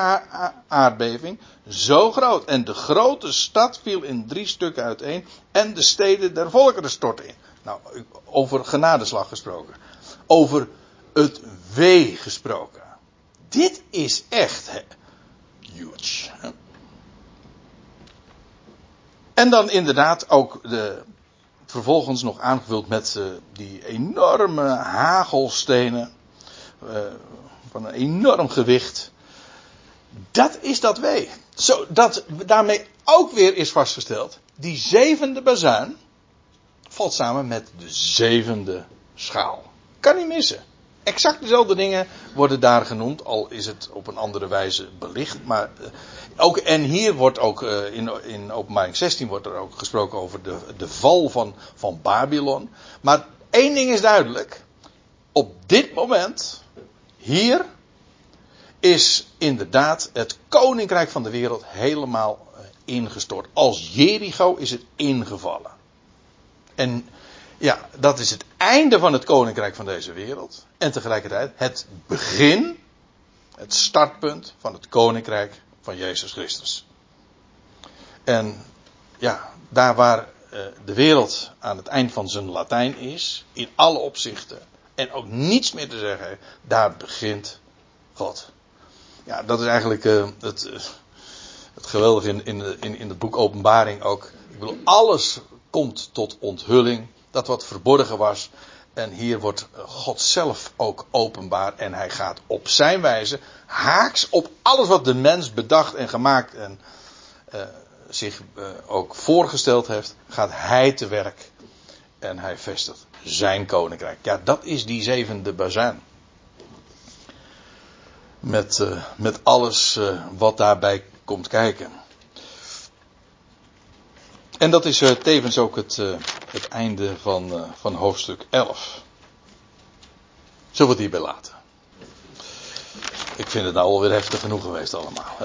aardbeving, zo groot. En de grote stad viel in drie stukken uiteen en de steden der volkeren stortten in. Nou, over genadeslag gesproken. Over het wee gesproken. Dit is echt Huge. En dan inderdaad ook de, vervolgens nog aangevuld met eh, die enorme hagelstenen. eh, van een enorm gewicht. Dat is dat wee. Zodat daarmee ook weer is vastgesteld. Die zevende bazuin valt samen met de zevende schaal. Kan niet missen. Exact dezelfde dingen worden daar genoemd, al is het op een andere wijze belicht. Maar eh, ook, en hier wordt ook eh, in, in openbaring 16 wordt er ook gesproken over de, de val van, van Babylon. Maar één ding is duidelijk. Op dit moment, hier, is inderdaad het koninkrijk van de wereld helemaal eh, ingestort. Als Jericho is het ingevallen. En ja, dat is het einde van het koninkrijk van deze wereld. En tegelijkertijd het begin, het startpunt van het koninkrijk van Jezus Christus. En ja, daar waar eh, de wereld aan het eind van zijn Latijn is, in alle opzichten, en ook niets meer te zeggen daar begint God. Ja, dat is eigenlijk eh, het, eh, het geweldige in, in, in, in het boek Openbaring ook. Ik bedoel, alles komt tot onthulling. Dat wat verborgen was. En hier wordt God zelf ook openbaar. En hij gaat op zijn wijze, haaks op alles wat de mens bedacht en gemaakt en eh, zich eh, ook voorgesteld heeft, gaat hij te werk. En hij vestigt zijn koninkrijk. Ja, dat is die zevende bazuin. Met, eh, met alles wat daarbij komt kijken. En dat is eh, tevens ook het, eh, het einde van, eh, van hoofdstuk 11. Zullen we het hierbij laten? Ik vind het nou alweer heftig genoeg geweest allemaal.